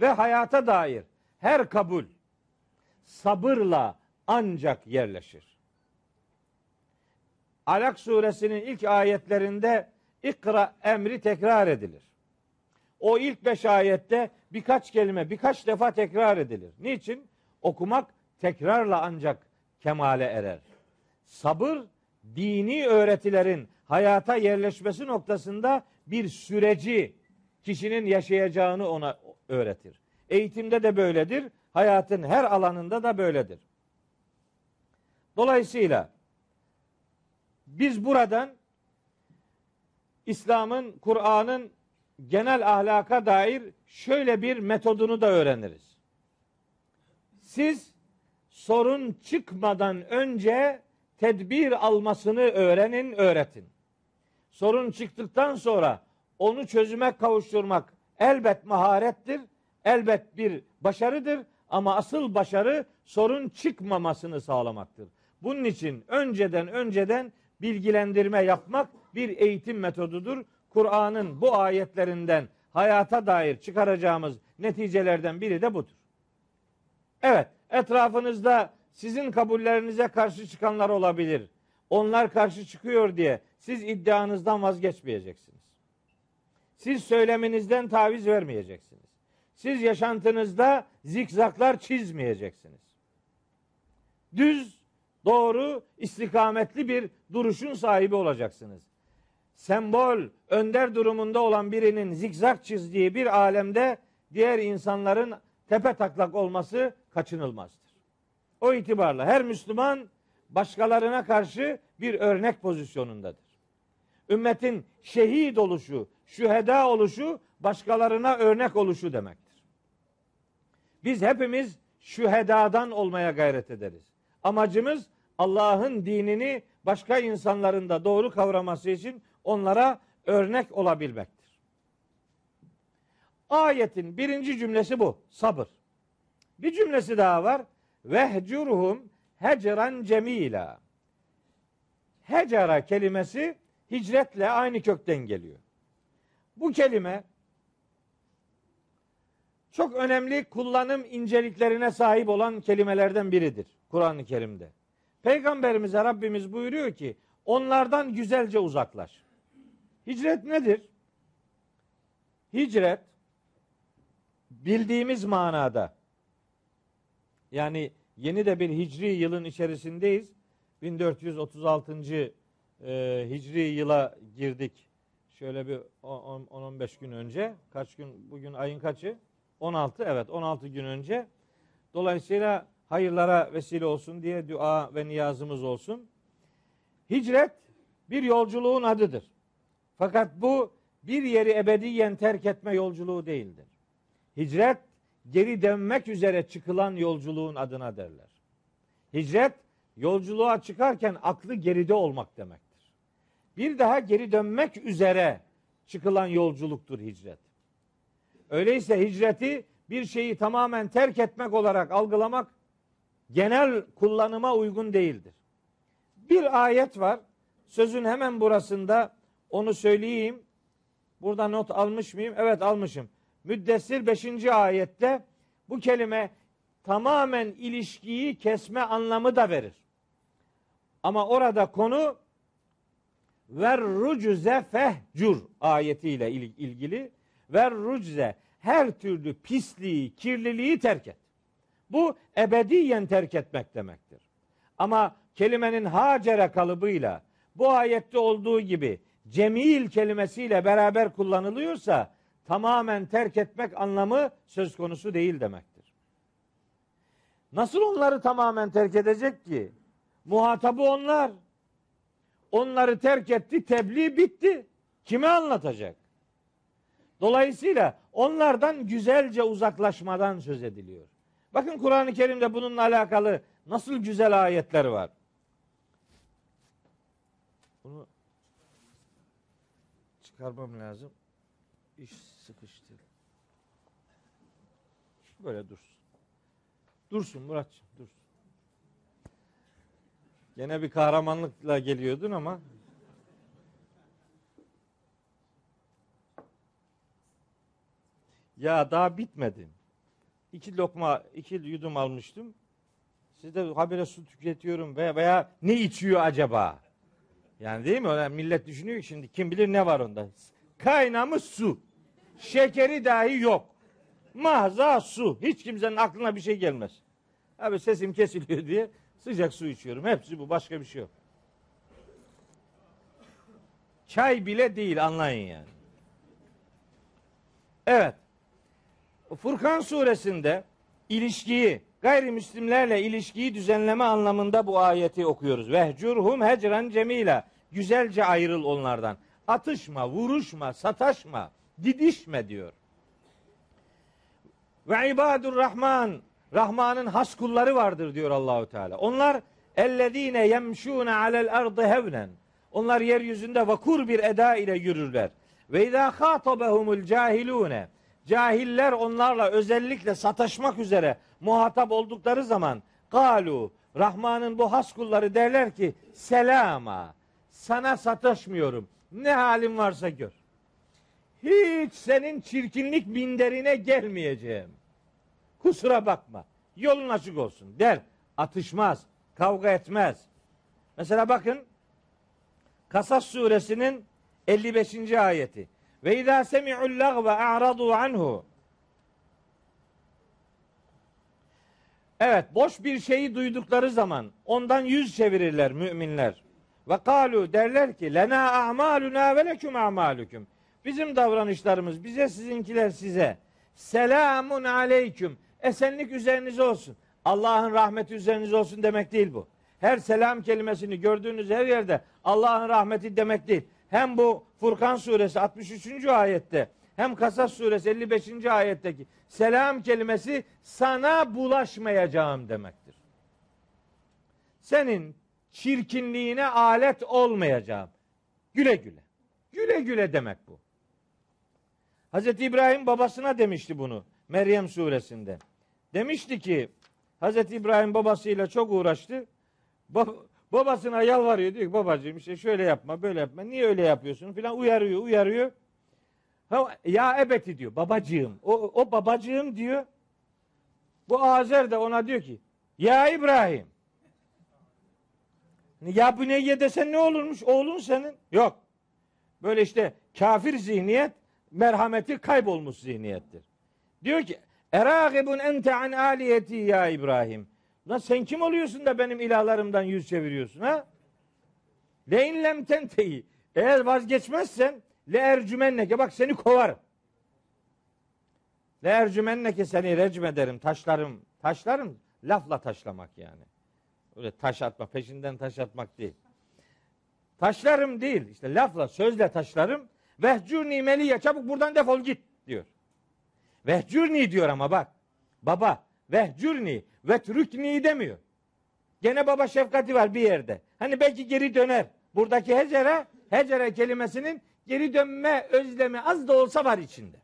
Ve hayata dair her kabul sabırla ancak yerleşir. Alak suresinin ilk ayetlerinde ikra emri tekrar edilir. O ilk beş ayette birkaç kelime birkaç defa tekrar edilir. Niçin? Okumak tekrarla ancak kemale erer. Sabır dini öğretilerin hayata yerleşmesi noktasında bir süreci kişinin yaşayacağını ona öğretir. Eğitimde de böyledir, hayatın her alanında da böyledir. Dolayısıyla biz buradan İslam'ın, Kur'an'ın genel ahlaka dair şöyle bir metodunu da öğreniriz. Siz sorun çıkmadan önce tedbir almasını öğrenin, öğretin. Sorun çıktıktan sonra onu çözüme kavuşturmak elbet maharettir, elbet bir başarıdır ama asıl başarı sorun çıkmamasını sağlamaktır. Bunun için önceden önceden bilgilendirme yapmak bir eğitim metodudur. Kur'an'ın bu ayetlerinden hayata dair çıkaracağımız neticelerden biri de budur. Evet, etrafınızda sizin kabullerinize karşı çıkanlar olabilir. onlar karşı çıkıyor diye siz iddianızdan vazgeçmeyeceksiniz. Siz söyleminizden taviz vermeyeceksiniz. Siz yaşantınızda zikzaklar çizmeyeceksiniz. Düz, doğru, istikametli bir duruşun sahibi olacaksınız. Sembol, önder durumunda olan birinin zikzak çizdiği bir alemde diğer insanların tepe taklak olması kaçınılmazdır. O itibarla her Müslüman başkalarına karşı bir örnek pozisyonundadır. Ümmetin şehit oluşu, şüheda oluşu, başkalarına örnek oluşu demektir. Biz hepimiz şühedadan olmaya gayret ederiz. Amacımız Allah'ın dinini başka insanların da doğru kavraması için onlara örnek olabilmektir. Ayetin birinci cümlesi bu. Sabır. Bir cümlesi daha var. Vehcurhum hecran cemila. Hecara kelimesi hicretle aynı kökten geliyor. Bu kelime çok önemli kullanım inceliklerine sahip olan kelimelerden biridir Kur'an-ı Kerim'de. Peygamberimize Rabbimiz buyuruyor ki onlardan güzelce uzaklaş. Hicret nedir? Hicret bildiğimiz manada yani yeni de bir hicri yılın içerisindeyiz. 1436. E, hicri yıla girdik. Şöyle bir 10-15 gün önce. Kaç gün? Bugün ayın kaçı? 16. Evet 16 gün önce. Dolayısıyla hayırlara vesile olsun diye dua ve niyazımız olsun. Hicret bir yolculuğun adıdır. Fakat bu bir yeri ebediyen terk etme yolculuğu değildir. Hicret geri dönmek üzere çıkılan yolculuğun adına derler. Hicret yolculuğa çıkarken aklı geride olmak demektir. Bir daha geri dönmek üzere çıkılan yolculuktur hicret. Öyleyse hicreti bir şeyi tamamen terk etmek olarak algılamak genel kullanıma uygun değildir. Bir ayet var. Sözün hemen burasında onu söyleyeyim. Burada not almış mıyım? Evet almışım. Müddessir 5. ayette bu kelime tamamen ilişkiyi kesme anlamı da verir. Ama orada konu ver rucuze fehcur ayetiyle ilgili ver rucze her türlü pisliği, kirliliği terk et. Bu ebediyen terk etmek demektir. Ama kelimenin hacere kalıbıyla bu ayette olduğu gibi cemil kelimesiyle beraber kullanılıyorsa tamamen terk etmek anlamı söz konusu değil demektir. Nasıl onları tamamen terk edecek ki? Muhatabı onlar. Onları terk etti, tebliğ bitti. Kime anlatacak? Dolayısıyla onlardan güzelce uzaklaşmadan söz ediliyor. Bakın Kur'an-ı Kerim'de bununla alakalı nasıl güzel ayetler var. Bunu çıkarmam lazım. İş sıkıştı. Böyle dursun. Dursun Muratçım dursun. Gene bir kahramanlıkla geliyordun ama Ya daha bitmedi. İki lokma, iki yudum almıştım. Siz de habire su tüketiyorum veya, veya ne içiyor acaba? Yani değil mi? Yani millet düşünüyor ki şimdi kim bilir ne var onda. Kaynamış su. Şekeri dahi yok. Mahza su. Hiç kimsenin aklına bir şey gelmez. Abi sesim kesiliyor diye sıcak su içiyorum. Hepsi bu. Başka bir şey yok. Çay bile değil anlayın yani. Evet. Furkan suresinde ilişkiyi, gayrimüslimlerle ilişkiyi düzenleme anlamında bu ayeti okuyoruz. Vehcurhum hecran cemila. Güzelce ayrıl onlardan. Atışma, vuruşma, sataşma, didişme diyor. Ve ibadur rahman. Rahman'ın has kulları vardır diyor Allahu Teala. Onlar ellezine yemşûne alel ardı hevnen. Onlar yeryüzünde vakur bir eda ile yürürler. Ve izâ khâtabehumul cahilûne. Cahiller onlarla özellikle sataşmak üzere muhatap oldukları zaman galu Rahman'ın bu has kulları derler ki selama sana sataşmıyorum. Ne halin varsa gör. Hiç senin çirkinlik minderine gelmeyeceğim. Kusura bakma. Yolun açık olsun der. Atışmaz. Kavga etmez. Mesela bakın Kasas suresinin 55. ayeti. Ve izâ semi'ul lagve a'radu anhu. Evet, boş bir şeyi duydukları zaman ondan yüz çevirirler müminler. Ve kalu derler ki lena a'maluna ve leküm a'malukum. Bizim davranışlarımız bize sizinkiler size. Selamun aleyküm. Esenlik üzerinize olsun. Allah'ın rahmeti üzerinize olsun demek değil bu. Her selam kelimesini gördüğünüz her yerde Allah'ın rahmeti demek değil. Hem bu Furkan suresi 63. ayette hem Kasas suresi 55. ayetteki selam kelimesi sana bulaşmayacağım demektir. Senin çirkinliğine alet olmayacağım. Güle güle. Güle güle demek bu. Hazreti İbrahim babasına demişti bunu Meryem suresinde. Demişti ki Hazreti İbrahim babasıyla çok uğraştı. Bab- babasına yalvarıyor diyor ki babacığım işte şöyle yapma böyle yapma. Niye öyle yapıyorsun filan uyarıyor uyarıyor. Ha, ya ebeti diyor babacığım. O, o babacığım diyor. Bu Azer de ona diyor ki ya İbrahim. Ya bu neye desen ne olurmuş oğlun senin? Yok. Böyle işte kafir zihniyet merhameti kaybolmuş zihniyettir. Diyor ki Eragibun ente an aliyeti ya İbrahim. Lan sen kim oluyorsun da benim ilahlarımdan yüz çeviriyorsun ha? Le in lem tentehi. Eğer vazgeçmezsen le ercümenneke bak seni kovarım. Le ercümenneke seni recm ederim, taşlarım. Taşlarım lafla taşlamak yani. Öyle taş atma, peşinden taş atmak değil. Taşlarım değil, işte lafla, sözle taşlarım. Vehcurni meliye, çabuk buradan defol git diyor. Vehcurni diyor ama bak. Baba, vehcurni, vetrükni demiyor. Gene baba şefkati var bir yerde. Hani belki geri döner. Buradaki hecere, hecere kelimesinin geri dönme özlemi az da olsa var içinde.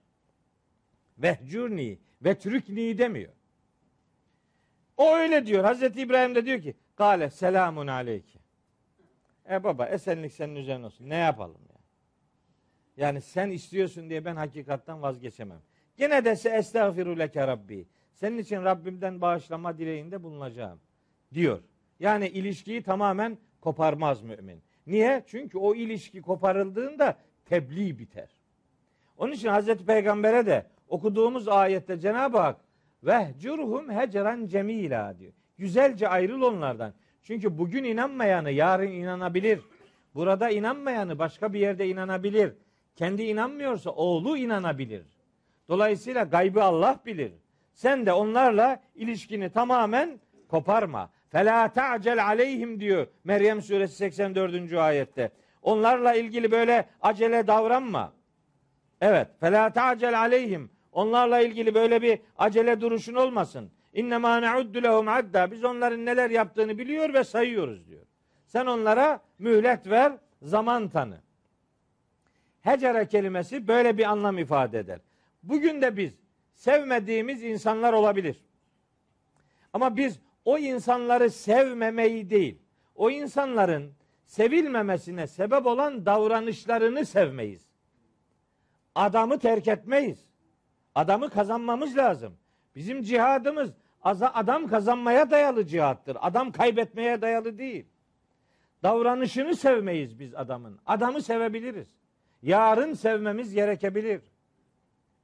Vehcurni, vetrükni demiyor. O öyle diyor. Hazreti İbrahim de diyor ki, Kale selamun aleyke. E baba esenlik senin üzerine olsun. Ne yapalım ya? Yani sen istiyorsun diye ben hakikattan vazgeçemem. Gene de se rabbi. Senin için Rabbimden bağışlama dileğinde bulunacağım diyor. Yani ilişkiyi tamamen koparmaz mümin. Niye? Çünkü o ilişki koparıldığında tebliğ biter. Onun için Hazreti Peygamber'e de okuduğumuz ayette Cenab-ı Hak vehcurhum hecran cemila diyor. Güzelce ayrıl onlardan. Çünkü bugün inanmayanı yarın inanabilir. Burada inanmayanı başka bir yerde inanabilir. Kendi inanmıyorsa oğlu inanabilir. Dolayısıyla gaybı Allah bilir. Sen de onlarla ilişkini tamamen koparma. Fela ta'cel aleyhim diyor Meryem suresi 84. ayette. Onlarla ilgili böyle acele davranma. Evet. Fela ta'cel aleyhim. Onlarla ilgili böyle bir acele duruşun olmasın. İnnemâ ne'uddu lehum adda. Biz onların neler yaptığını biliyor ve sayıyoruz diyor. Sen onlara mühlet ver, zaman tanı. Hecere kelimesi böyle bir anlam ifade eder. Bugün de biz sevmediğimiz insanlar olabilir. Ama biz o insanları sevmemeyi değil, o insanların sevilmemesine sebep olan davranışlarını sevmeyiz. Adamı terk etmeyiz. Adamı kazanmamız lazım. Bizim cihadımız adam kazanmaya dayalı cihattır. Adam kaybetmeye dayalı değil. Davranışını sevmeyiz biz adamın. Adamı sevebiliriz. Yarın sevmemiz gerekebilir.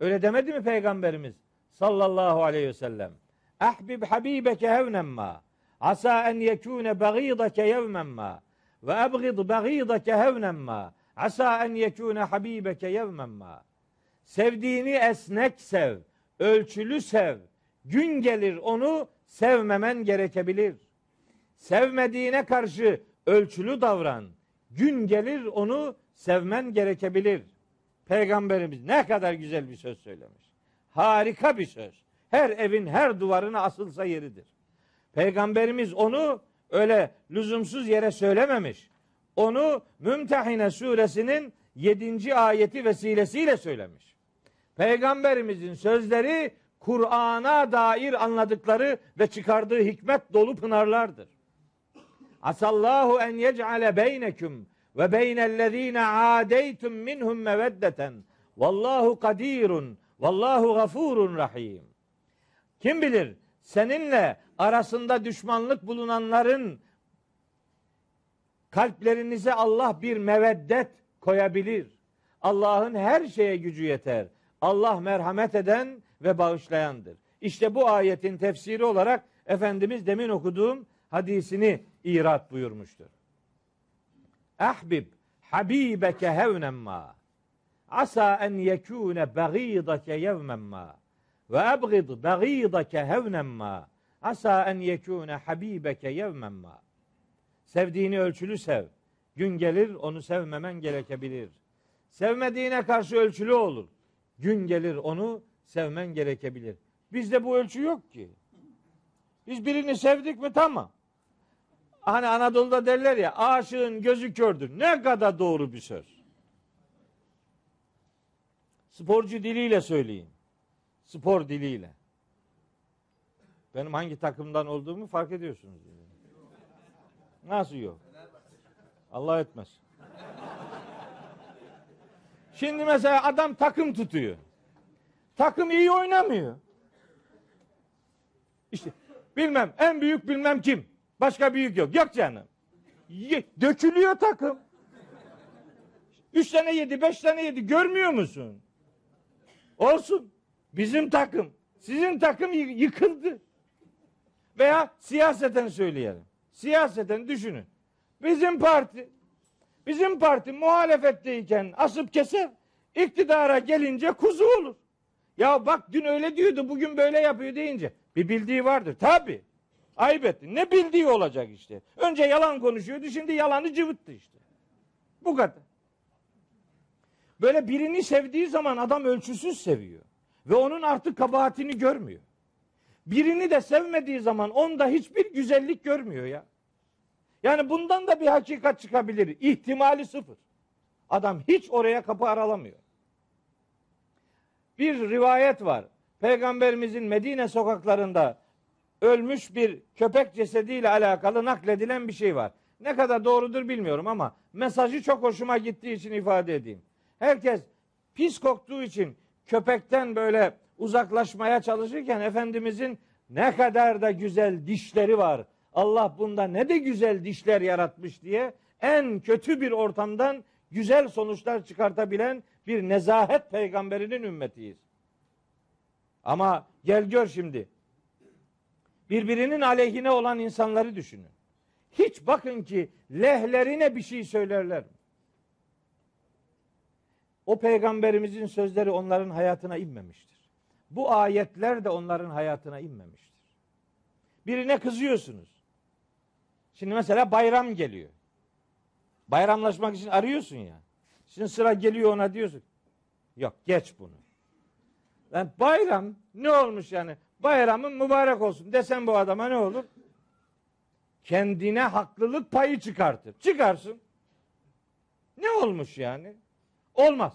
Öyle demedi mi peygamberimiz sallallahu aleyhi ve sellem? Ahbib habibeke hevnen ma. Asa en yekune bagidake yevmen ma. Ve ebgid bagidake hevnen ma. Asa en yekune habibeke yevmen ma. Sevdiğini esnek sev, ölçülü sev. Gün gelir onu sevmemen gerekebilir. Sevmediğine karşı ölçülü davran. Gün gelir onu sevmen gerekebilir. Peygamberimiz ne kadar güzel bir söz söylemiş. Harika bir söz. Her evin her duvarına asılsa yeridir. Peygamberimiz onu öyle lüzumsuz yere söylememiş. Onu Mümtehine suresinin 7. ayeti vesilesiyle söylemiş. Peygamberimizin sözleri Kur'an'a dair anladıkları ve çıkardığı hikmet dolu pınarlardır. Asallahu en yec'ale beyneküm ve beynellezine adeytum minhum meveddeten. Vallahu kadirun. Vallahu gafurun rahim. Kim bilir seninle arasında düşmanlık bulunanların Kalplerinize Allah bir meveddet koyabilir. Allah'ın her şeye gücü yeter. Allah merhamet eden ve bağışlayandır. İşte bu ayetin tefsiri olarak Efendimiz demin okuduğum hadisini irat buyurmuştur. Ahbib habibeke hevnen ma. Asa en yekune bagidake yevmen ma. Ve ebgid bagidake hevnen ma. Asa en yekune habibeke yevmen ma. Sevdiğini ölçülü sev. Gün gelir onu sevmemen gerekebilir. Sevmediğine karşı ölçülü olur. Gün gelir onu sevmen gerekebilir. Bizde bu ölçü yok ki. Biz birini sevdik mi tamam. Hani Anadolu'da derler ya aşığın gözü kördür. Ne kadar doğru bir söz. Sporcu diliyle söyleyin. Spor diliyle. Benim hangi takımdan olduğumu fark ediyorsunuz. Nasıl yok? Allah etmez. Şimdi mesela adam takım tutuyor. Takım iyi oynamıyor. İşte bilmem en büyük bilmem kim. Başka büyük yok. Yok canım. Ye- dökülüyor takım. Üç tane yedi, beş tane yedi. Görmüyor musun? Olsun. Bizim takım. Sizin takım yı- yıkıldı. Veya siyaseten söyleyelim. Siyaseten düşünün. Bizim parti bizim parti muhalefetteyken asıp keser. iktidara gelince kuzu olur. Ya bak dün öyle diyordu bugün böyle yapıyor deyince bir bildiği vardır. Tabi. Ayıp etti. Ne bildiği olacak işte. Önce yalan konuşuyordu şimdi yalanı cıvıttı işte. Bu kadar. Böyle birini sevdiği zaman adam ölçüsüz seviyor. Ve onun artık kabahatini görmüyor. Birini de sevmediği zaman onda hiçbir güzellik görmüyor ya. Yani bundan da bir hakikat çıkabilir. İhtimali sıfır. Adam hiç oraya kapı aralamıyor. Bir rivayet var. Peygamberimizin Medine sokaklarında ölmüş bir köpek cesediyle alakalı nakledilen bir şey var. Ne kadar doğrudur bilmiyorum ama mesajı çok hoşuma gittiği için ifade edeyim. Herkes pis koktuğu için köpekten böyle uzaklaşmaya çalışırken Efendimizin ne kadar da güzel dişleri var. Allah bunda ne de güzel dişler yaratmış diye en kötü bir ortamdan güzel sonuçlar çıkartabilen bir nezahet peygamberinin ümmetiyiz. Ama gel gör şimdi. Birbirinin aleyhine olan insanları düşünün. Hiç bakın ki lehlerine bir şey söylerler? O peygamberimizin sözleri onların hayatına inmemiştir. Bu ayetler de onların hayatına inmemiştir. Birine kızıyorsunuz. Şimdi mesela bayram geliyor. Bayramlaşmak için arıyorsun ya. Şimdi sıra geliyor ona diyorsun. Yok geç bunu. Yani bayram ne olmuş yani? Bayramın mübarek olsun desem bu adama ne olur? Kendine haklılık payı çıkartır. Çıkarsın. Ne olmuş yani? Olmaz.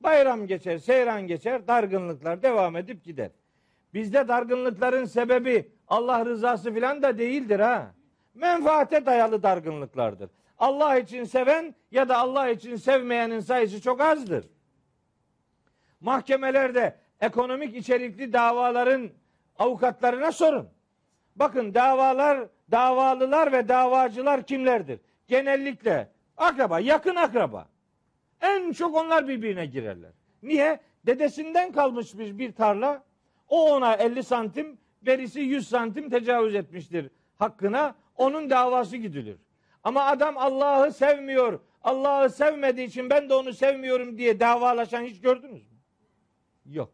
Bayram geçer, seyran geçer, dargınlıklar devam edip gider. Bizde dargınlıkların sebebi Allah rızası filan da değildir ha. Menfaate dayalı dargınlıklardır. Allah için seven ya da Allah için sevmeyenin sayısı çok azdır. Mahkemelerde ekonomik içerikli davaların avukatlarına sorun. Bakın davalar, davalılar ve davacılar kimlerdir? Genellikle akraba, yakın akraba. En çok onlar birbirine girerler. Niye? Dedesinden kalmış bir, bir tarla. O ona 50 santim, verisi 100 santim tecavüz etmiştir hakkına. Onun davası gidilir. Ama adam Allah'ı sevmiyor. Allah'ı sevmediği için ben de onu sevmiyorum diye davalaşan hiç gördünüz mü? Yok.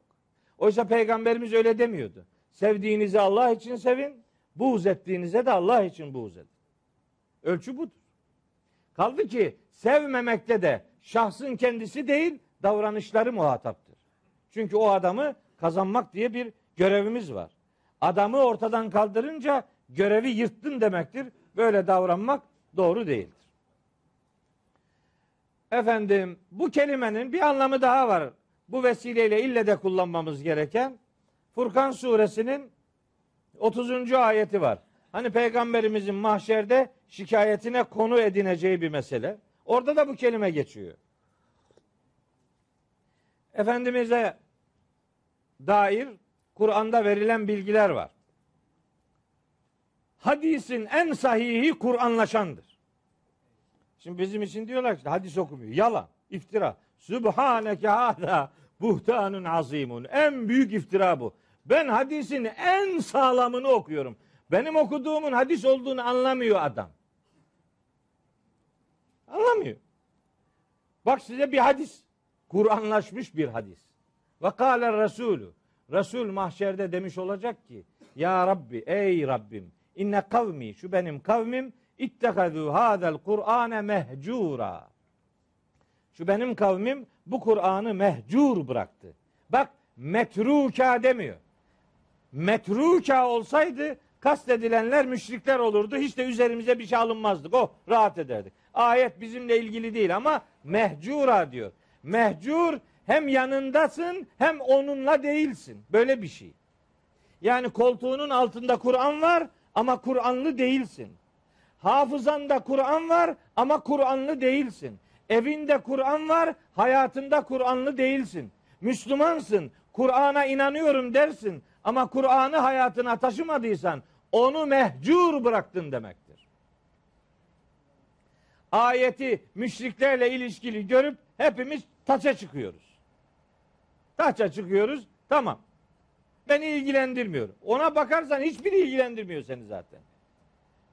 Oysa peygamberimiz öyle demiyordu. Sevdiğinizi Allah için sevin, buğz ettiğinize de Allah için buğz edin. Ölçü budur. Kaldı ki sevmemekte de şahsın kendisi değil, davranışları muhataptır. Çünkü o adamı kazanmak diye bir görevimiz var. Adamı ortadan kaldırınca görevi yırttın demektir. Böyle davranmak doğru değildir. Efendim bu kelimenin bir anlamı daha var. Bu vesileyle ille de kullanmamız gereken Furkan suresinin 30. ayeti var. Hani peygamberimizin mahşerde şikayetine konu edineceği bir mesele. Orada da bu kelime geçiyor. Efendimiz'e dair Kur'an'da verilen bilgiler var. Hadisin en sahihi Kur'anlaşandır. Şimdi bizim için diyorlar ki hadis okumuyor. Yalan, iftira. Sübhaneke hâzâ buhtanun azimun. En büyük iftira bu. Ben hadisin en sağlamını okuyorum. Benim okuduğumun hadis olduğunu anlamıyor adam. Anlamıyor. Bak size bir hadis. Kur'anlaşmış bir hadis. Ve kâle Resulü. Resul mahşerde demiş olacak ki Ya Rabbi ey Rabbim inne kavmi şu benim kavmim ittekazû hâzel Kur'ane mehcura. Şu benim kavmim bu Kur'an'ı mehcur bıraktı. Bak metruka demiyor. Metruka olsaydı kastedilenler müşrikler olurdu. Hiç de üzerimize bir şey alınmazdık. Oh rahat ederdik. Ayet bizimle ilgili değil ama mehcura diyor. Mehcur hem yanındasın hem onunla değilsin. Böyle bir şey. Yani koltuğunun altında Kur'an var ama Kur'anlı değilsin. Hafızanda Kur'an var ama Kur'anlı değilsin. Evinde Kur'an var, hayatında Kur'anlı değilsin. Müslümansın, Kur'an'a inanıyorum dersin ama Kur'an'ı hayatına taşımadıysan onu mehcur bıraktın demektir. Ayeti müşriklerle ilişkili görüp hepimiz taça çıkıyoruz. Taça çıkıyoruz, tamam. Beni ilgilendirmiyor. Ona bakarsan hiçbiri ilgilendirmiyor seni zaten.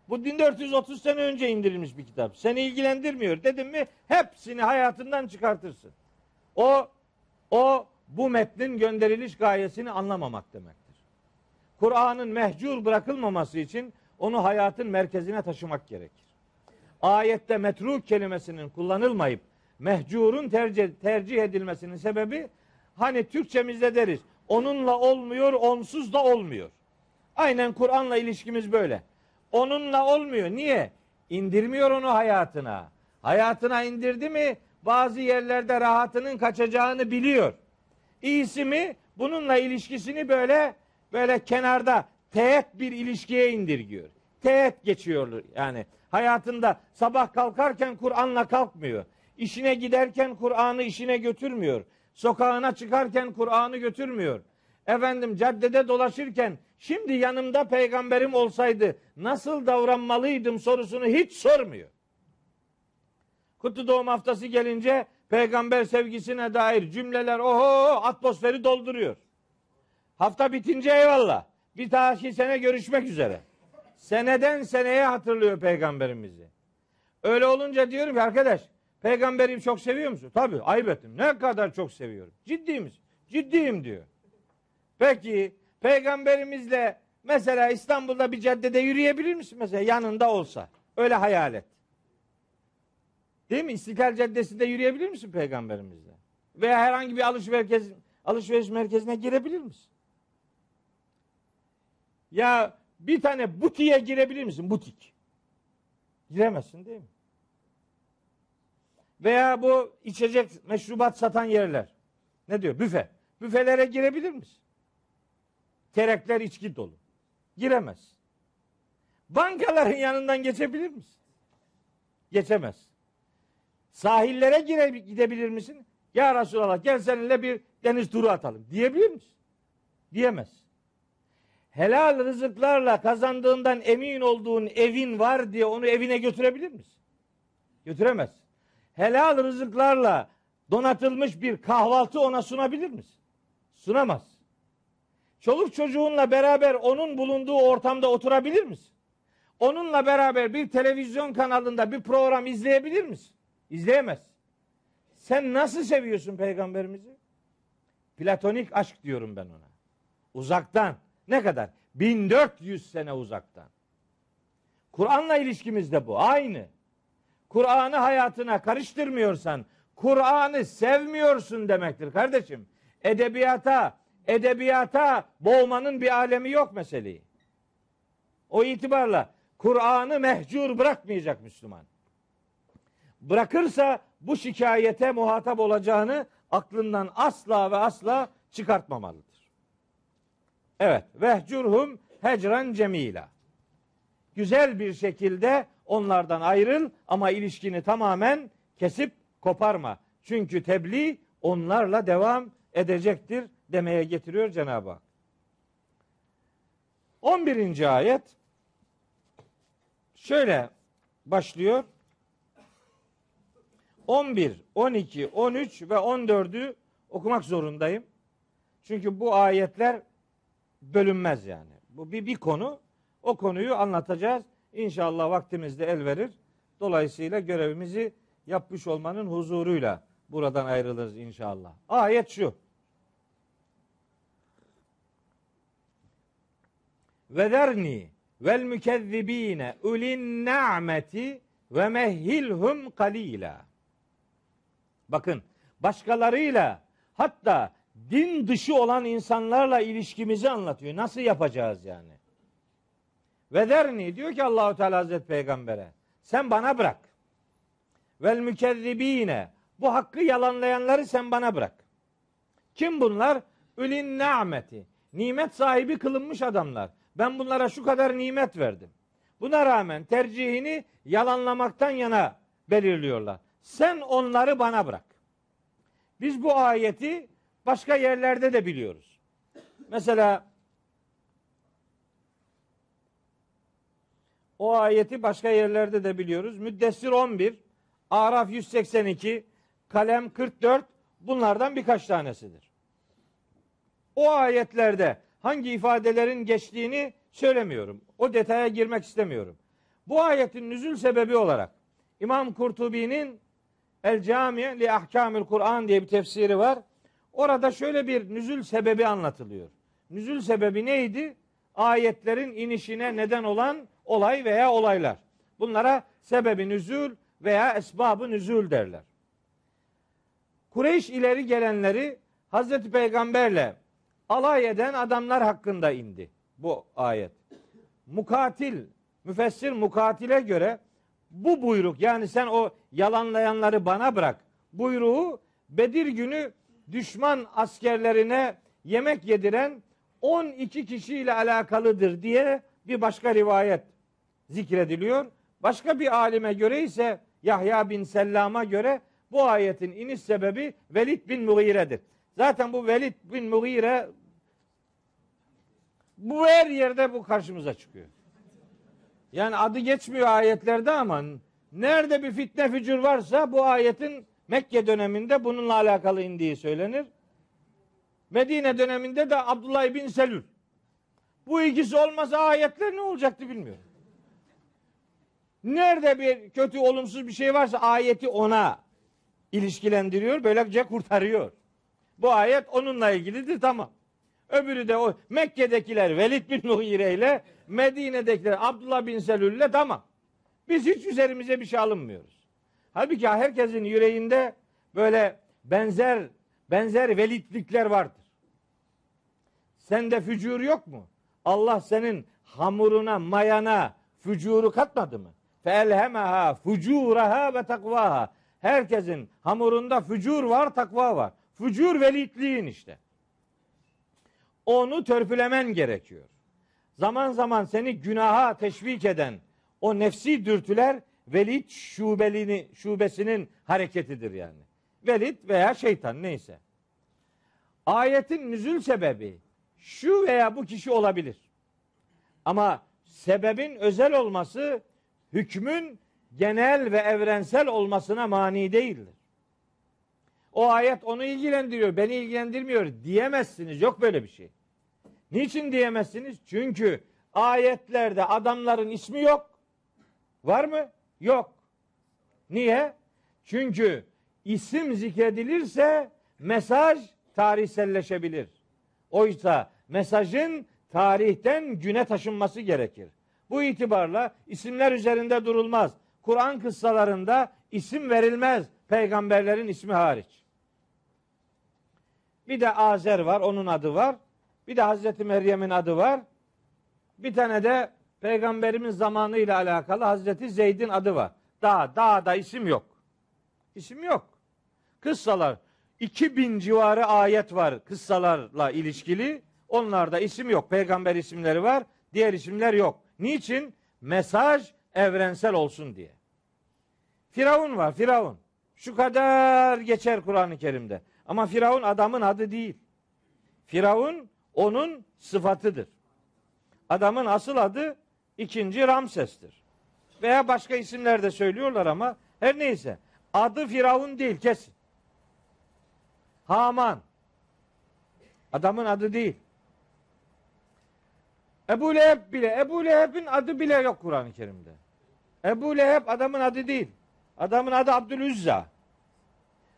Bu 1430 sene önce indirilmiş bir kitap. Seni ilgilendirmiyor dedim mi hepsini hayatından çıkartırsın. O o bu metnin gönderiliş gayesini anlamamak demektir. Kur'an'ın mehcur bırakılmaması için onu hayatın merkezine taşımak gerekir. Ayette metruk kelimesinin kullanılmayıp mehcurun tercih, tercih edilmesinin sebebi hani Türkçemizde deriz onunla olmuyor onsuz da olmuyor. Aynen Kur'an'la ilişkimiz böyle. Onunla olmuyor. Niye? İndirmiyor onu hayatına. Hayatına indirdi mi bazı yerlerde rahatının kaçacağını biliyor. İyisi mi bununla ilişkisini böyle böyle kenarda teğet bir ilişkiye indirgiyor. Teğet geçiyor yani. Hayatında sabah kalkarken Kur'an'la kalkmıyor. İşine giderken Kur'an'ı işine götürmüyor. Sokağına çıkarken Kur'an'ı götürmüyor. Efendim caddede dolaşırken şimdi yanımda peygamberim olsaydı nasıl davranmalıydım sorusunu hiç sormuyor. Kutlu doğum haftası gelince peygamber sevgisine dair cümleler oho atmosferi dolduruyor. Hafta bitince eyvallah. Bir dahaki sene görüşmek üzere. Seneden seneye hatırlıyor peygamberimizi. Öyle olunca diyorum ki arkadaş peygamberimi çok seviyor musun? Tabii ayıp ettim. Ne kadar çok seviyorum. Ciddi misin? Ciddiyim diyor. Peki peygamberimizle mesela İstanbul'da bir caddede yürüyebilir misin mesela yanında olsa? Öyle hayal et. Değil mi? İstiklal Caddesi'nde yürüyebilir misin peygamberimizle? Veya herhangi bir alışveriş, alışveriş merkezine girebilir misin? Ya bir tane butiğe girebilir misin? Butik. Giremezsin değil mi? Veya bu içecek, meşrubat satan yerler. Ne diyor? Büfe. Büfelere girebilir misin? Terekler içki dolu. Giremez. Bankaların yanından geçebilir misin? Geçemez. Sahillere gire, gidebilir misin? Ya Resulallah gel seninle bir deniz turu atalım. Diyebilir misin? Diyemez. Helal rızıklarla kazandığından emin olduğun evin var diye onu evine götürebilir misin? Götüremez. Helal rızıklarla donatılmış bir kahvaltı ona sunabilir misin? Sunamaz. Çoluk çocuğunla beraber onun bulunduğu ortamda oturabilir misin? Onunla beraber bir televizyon kanalında bir program izleyebilir misin? İzleyemez. Sen nasıl seviyorsun peygamberimizi? Platonik aşk diyorum ben ona. Uzaktan. Ne kadar? 1400 sene uzaktan. Kur'an'la ilişkimiz de bu. Aynı. Kur'an'ı hayatına karıştırmıyorsan Kur'an'ı sevmiyorsun demektir kardeşim. Edebiyata, edebiyata boğmanın bir alemi yok meseleyi. O itibarla Kur'an'ı mehcur bırakmayacak Müslüman. Bırakırsa bu şikayete muhatap olacağını aklından asla ve asla çıkartmamalıdır. Evet, vehcurhum hecran cemila. Güzel bir şekilde onlardan ayrıl ama ilişkini tamamen kesip koparma. Çünkü tebliğ onlarla devam edecektir demeye getiriyor Cenab-ı Hak. 11. ayet şöyle başlıyor. 11, 12, 13 ve 14'ü okumak zorundayım. Çünkü bu ayetler bölünmez yani. Bu bir, bir konu. O konuyu anlatacağız. İnşallah vaktimiz de el verir. Dolayısıyla görevimizi yapmış olmanın huzuruyla buradan ayrılırız inşallah. Ayet şu. Ve derni vel mükezzibine ulin na'meti ve mehhilhum kalila. Bakın başkalarıyla hatta din dışı olan insanlarla ilişkimizi anlatıyor. Nasıl yapacağız yani? Ve derni diyor ki Allahu Teala Hazreti Peygamber'e sen bana bırak. Vel mükezzibine bu hakkı yalanlayanları sen bana bırak. Kim bunlar? Ülin nimeti. Nimet sahibi kılınmış adamlar. Ben bunlara şu kadar nimet verdim. Buna rağmen tercihini yalanlamaktan yana belirliyorlar. Sen onları bana bırak. Biz bu ayeti başka yerlerde de biliyoruz. Mesela o ayeti başka yerlerde de biliyoruz. Müddessir 11, Araf 182, Kalem 44 bunlardan birkaç tanesidir. O ayetlerde hangi ifadelerin geçtiğini söylemiyorum. O detaya girmek istemiyorum. Bu ayetin nüzül sebebi olarak İmam Kurtubi'nin El Cami li Ahkamil Kur'an diye bir tefsiri var. Orada şöyle bir nüzül sebebi anlatılıyor. Nüzül sebebi neydi? Ayetlerin inişine neden olan olay veya olaylar. Bunlara sebebi nüzül veya esbabı nüzül derler. Kureyş ileri gelenleri Hazreti Peygamberle alay eden adamlar hakkında indi bu ayet. Mukatil, müfessir mukatile göre bu buyruk yani sen o yalanlayanları bana bırak buyruğu Bedir günü düşman askerlerine yemek yediren 12 kişiyle alakalıdır diye bir başka rivayet zikrediliyor. Başka bir alime göre ise Yahya bin Sellam'a göre bu ayetin iniş sebebi Velid bin Mughire'dir. Zaten bu Velid bin Mughire bu her yerde bu karşımıza çıkıyor. Yani adı geçmiyor ayetlerde ama nerede bir fitne fücur varsa bu ayetin Mekke döneminde bununla alakalı indiği söylenir. Medine döneminde de Abdullah bin Selül. Bu ikisi olmasa ayetler ne olacaktı bilmiyorum. Nerede bir kötü olumsuz bir şey varsa ayeti ona ilişkilendiriyor. Böylece kurtarıyor. Bu ayet onunla ilgilidir tamam. Öbürü de o Mekke'dekiler Velid bin Mughire ile Medine'dekiler Abdullah bin Selül ile tamam. Biz hiç üzerimize bir şey alınmıyoruz. Halbuki herkesin yüreğinde böyle benzer benzer velitlikler vardır. Sende fücur yok mu? Allah senin hamuruna, mayana fücuru katmadı mı? Felhemeha fucuraha ve takvaha. Herkesin hamurunda fücur var, takva var. Fücur velitliğin işte. Onu törpülemen gerekiyor. Zaman zaman seni günaha teşvik eden o nefsi dürtüler velit şubelini, şubesinin hareketidir yani. Velit veya şeytan neyse. Ayetin nüzül sebebi şu veya bu kişi olabilir. Ama sebebin özel olması hükmün genel ve evrensel olmasına mani değildir. O ayet onu ilgilendiriyor, beni ilgilendirmiyor diyemezsiniz. Yok böyle bir şey. Niçin diyemezsiniz? Çünkü ayetlerde adamların ismi yok. Var mı? Yok. Niye? Çünkü isim zikredilirse mesaj tarihselleşebilir. Oysa mesajın tarihten güne taşınması gerekir. Bu itibarla isimler üzerinde durulmaz. Kur'an kıssalarında isim verilmez peygamberlerin ismi hariç. Bir de Azer var, onun adı var. Bir de Hazreti Meryem'in adı var. Bir tane de peygamberimiz zamanıyla alakalı Hazreti Zeyd'in adı var. Daha, daha da isim yok. İsim yok. Kıssalar 2000 civarı ayet var kıssalarla ilişkili. Onlarda isim yok. Peygamber isimleri var. Diğer isimler yok. Niçin? Mesaj evrensel olsun diye. Firavun var. Firavun. Şu kadar geçer Kur'an-ı Kerim'de. Ama Firavun adamın adı değil. Firavun onun sıfatıdır. Adamın asıl adı ikinci Ramses'tir. Veya başka isimler de söylüyorlar ama her neyse. Adı Firavun değil kesin. Haman. Adamın adı değil. Ebu Leheb bile, Ebu Leheb'in adı bile yok Kur'an-ı Kerim'de. Ebu Leheb adamın adı değil. Adamın adı Abdülüzza.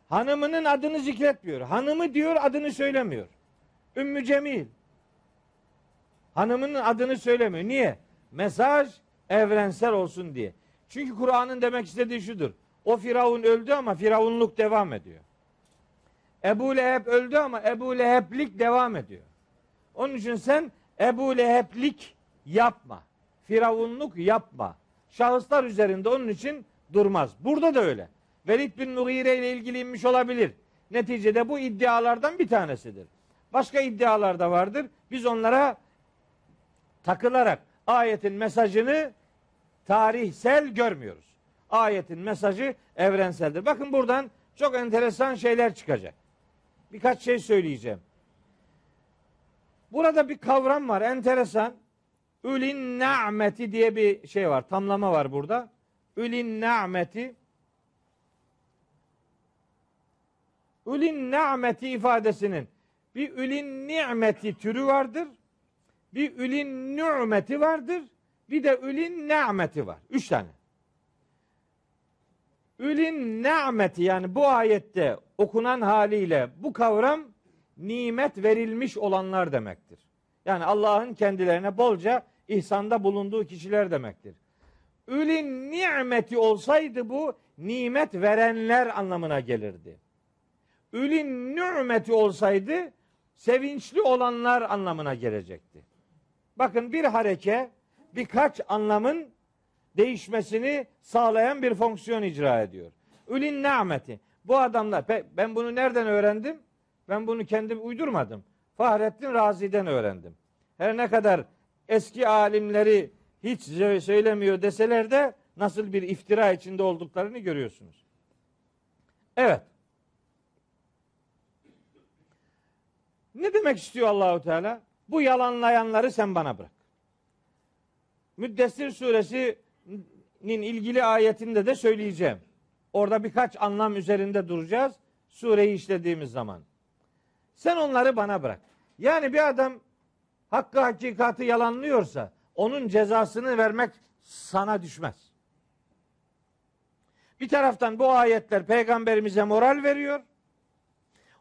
Hanımının adını zikretmiyor. Hanımı diyor adını söylemiyor. Ümmü Cemil. Hanımının adını söylemiyor. Niye? Mesaj evrensel olsun diye. Çünkü Kur'an'ın demek istediği şudur. O Firavun öldü ama Firavunluk devam ediyor. Ebu Leheb öldü ama Ebu Leheblik devam ediyor. Onun için sen Ebu Leheblik yapma. Firavunluk yapma. Şahıslar üzerinde onun için durmaz. Burada da öyle. Velid bin Mughire ile ilgili inmiş olabilir. Neticede bu iddialardan bir tanesidir. Başka iddialar da vardır. Biz onlara takılarak ayetin mesajını tarihsel görmüyoruz. Ayetin mesajı evrenseldir. Bakın buradan çok enteresan şeyler çıkacak. Birkaç şey söyleyeceğim. Burada bir kavram var enteresan. Ülin na'meti diye bir şey var. Tamlama var burada. Ülin na'meti Ülin na'meti ifadesinin bir ülin ni'meti türü vardır. Bir ülin nü'meti vardır. Bir de ülin na'meti var. Üç tane. Ülin na'meti yani bu ayette okunan haliyle bu kavram nimet verilmiş olanlar demektir. Yani Allah'ın kendilerine bolca ihsanda bulunduğu kişiler demektir. Ülin nimeti olsaydı bu nimet verenler anlamına gelirdi. Ülin nimeti olsaydı sevinçli olanlar anlamına gelecekti. Bakın bir hareke birkaç anlamın değişmesini sağlayan bir fonksiyon icra ediyor. Ülin nimeti. Bu adamlar ben bunu nereden öğrendim? Ben bunu kendim uydurmadım. Fahrettin Razi'den öğrendim. Her ne kadar eski alimleri hiç söylemiyor deseler de nasıl bir iftira içinde olduklarını görüyorsunuz. Evet. Ne demek istiyor Allahu Teala? Bu yalanlayanları sen bana bırak. Müddessir suresinin ilgili ayetinde de söyleyeceğim. Orada birkaç anlam üzerinde duracağız. Sureyi işlediğimiz zaman. Sen onları bana bırak. Yani bir adam hakkı hakikati yalanlıyorsa onun cezasını vermek sana düşmez. Bir taraftan bu ayetler peygamberimize moral veriyor.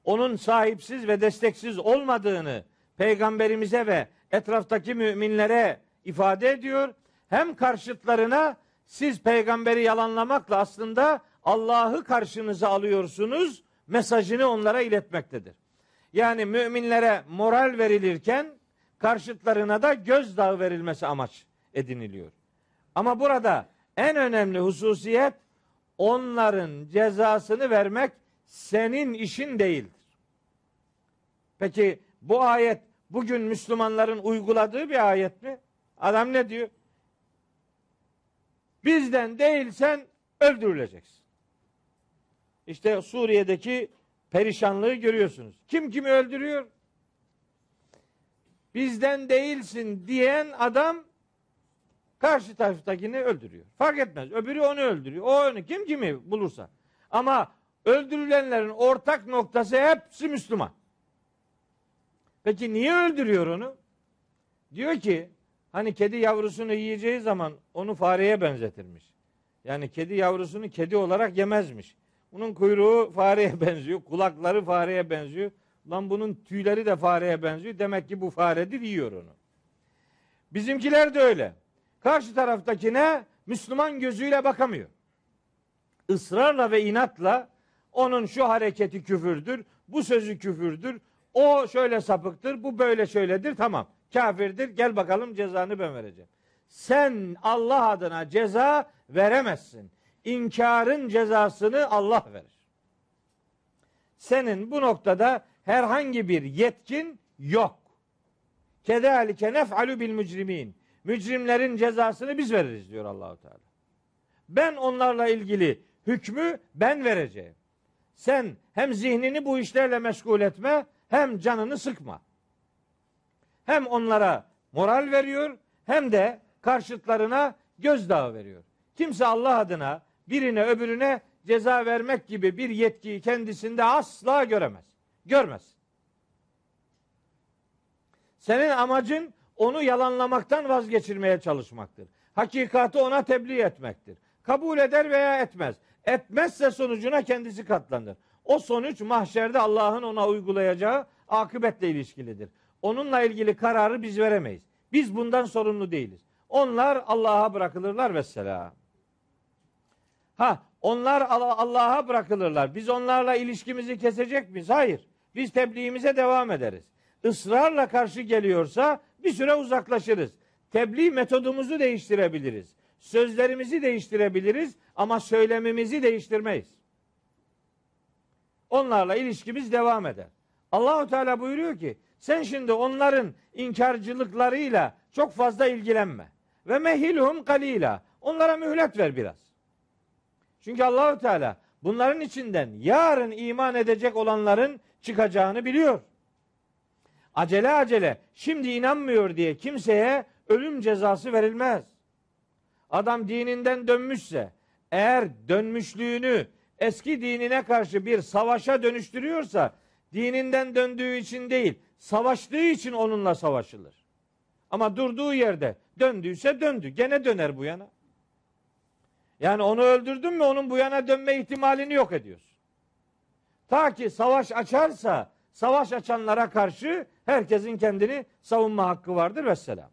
Onun sahipsiz ve desteksiz olmadığını peygamberimize ve etraftaki müminlere ifade ediyor. Hem karşıtlarına siz peygamberi yalanlamakla aslında Allah'ı karşınıza alıyorsunuz mesajını onlara iletmektedir. Yani müminlere moral verilirken karşıtlarına da gözdağı verilmesi amaç ediniliyor. Ama burada en önemli hususiyet onların cezasını vermek senin işin değildir. Peki bu ayet bugün Müslümanların uyguladığı bir ayet mi? Adam ne diyor? Bizden değilsen öldürüleceksin. İşte Suriye'deki perişanlığı görüyorsunuz. Kim kimi öldürüyor? Bizden değilsin diyen adam karşı taraftakini öldürüyor. Fark etmez. Öbürü onu öldürüyor. O onu kim kimi bulursa. Ama öldürülenlerin ortak noktası hepsi Müslüman. Peki niye öldürüyor onu? Diyor ki hani kedi yavrusunu yiyeceği zaman onu fareye benzetirmiş. Yani kedi yavrusunu kedi olarak yemezmiş. Bunun kuyruğu fareye benziyor. Kulakları fareye benziyor. Lan bunun tüyleri de fareye benziyor. Demek ki bu faredir yiyor onu. Bizimkiler de öyle. Karşı taraftakine Müslüman gözüyle bakamıyor. Israrla ve inatla onun şu hareketi küfürdür, bu sözü küfürdür, o şöyle sapıktır, bu böyle şöyledir, tamam. Kafirdir, gel bakalım cezanı ben vereceğim. Sen Allah adına ceza veremezsin inkarın cezasını Allah verir. Senin bu noktada herhangi bir yetkin yok. Kedalike nef'alu bil mücrimin. Mücrimlerin cezasını biz veririz diyor Allahu Teala. Ben onlarla ilgili hükmü ben vereceğim. Sen hem zihnini bu işlerle meşgul etme hem canını sıkma. Hem onlara moral veriyor hem de karşıtlarına gözdağı veriyor. Kimse Allah adına birine öbürüne ceza vermek gibi bir yetkiyi kendisinde asla göremez. Görmez. Senin amacın onu yalanlamaktan vazgeçirmeye çalışmaktır. Hakikati ona tebliğ etmektir. Kabul eder veya etmez. Etmezse sonucuna kendisi katlanır. O sonuç mahşerde Allah'ın ona uygulayacağı akıbetle ilişkilidir. Onunla ilgili kararı biz veremeyiz. Biz bundan sorumlu değiliz. Onlar Allah'a bırakılırlar vesselam. Ha onlar Allah'a bırakılırlar. Biz onlarla ilişkimizi kesecek miyiz? Hayır. Biz tebliğimize devam ederiz. Israrla karşı geliyorsa bir süre uzaklaşırız. Tebliğ metodumuzu değiştirebiliriz. Sözlerimizi değiştirebiliriz ama söylemimizi değiştirmeyiz. Onlarla ilişkimiz devam eder. Allahu Teala buyuruyor ki sen şimdi onların inkarcılıklarıyla çok fazla ilgilenme. Ve mehilhum kalila. Onlara mühlet ver biraz. Çünkü Allahu Teala bunların içinden yarın iman edecek olanların çıkacağını biliyor. Acele acele şimdi inanmıyor diye kimseye ölüm cezası verilmez. Adam dininden dönmüşse eğer dönmüşlüğünü eski dinine karşı bir savaşa dönüştürüyorsa dininden döndüğü için değil, savaştığı için onunla savaşılır. Ama durduğu yerde döndüyse döndü. Gene döner bu yana. Yani onu öldürdün mü onun bu yana dönme ihtimalini yok ediyorsun. Ta ki savaş açarsa savaş açanlara karşı herkesin kendini savunma hakkı vardır vesselam.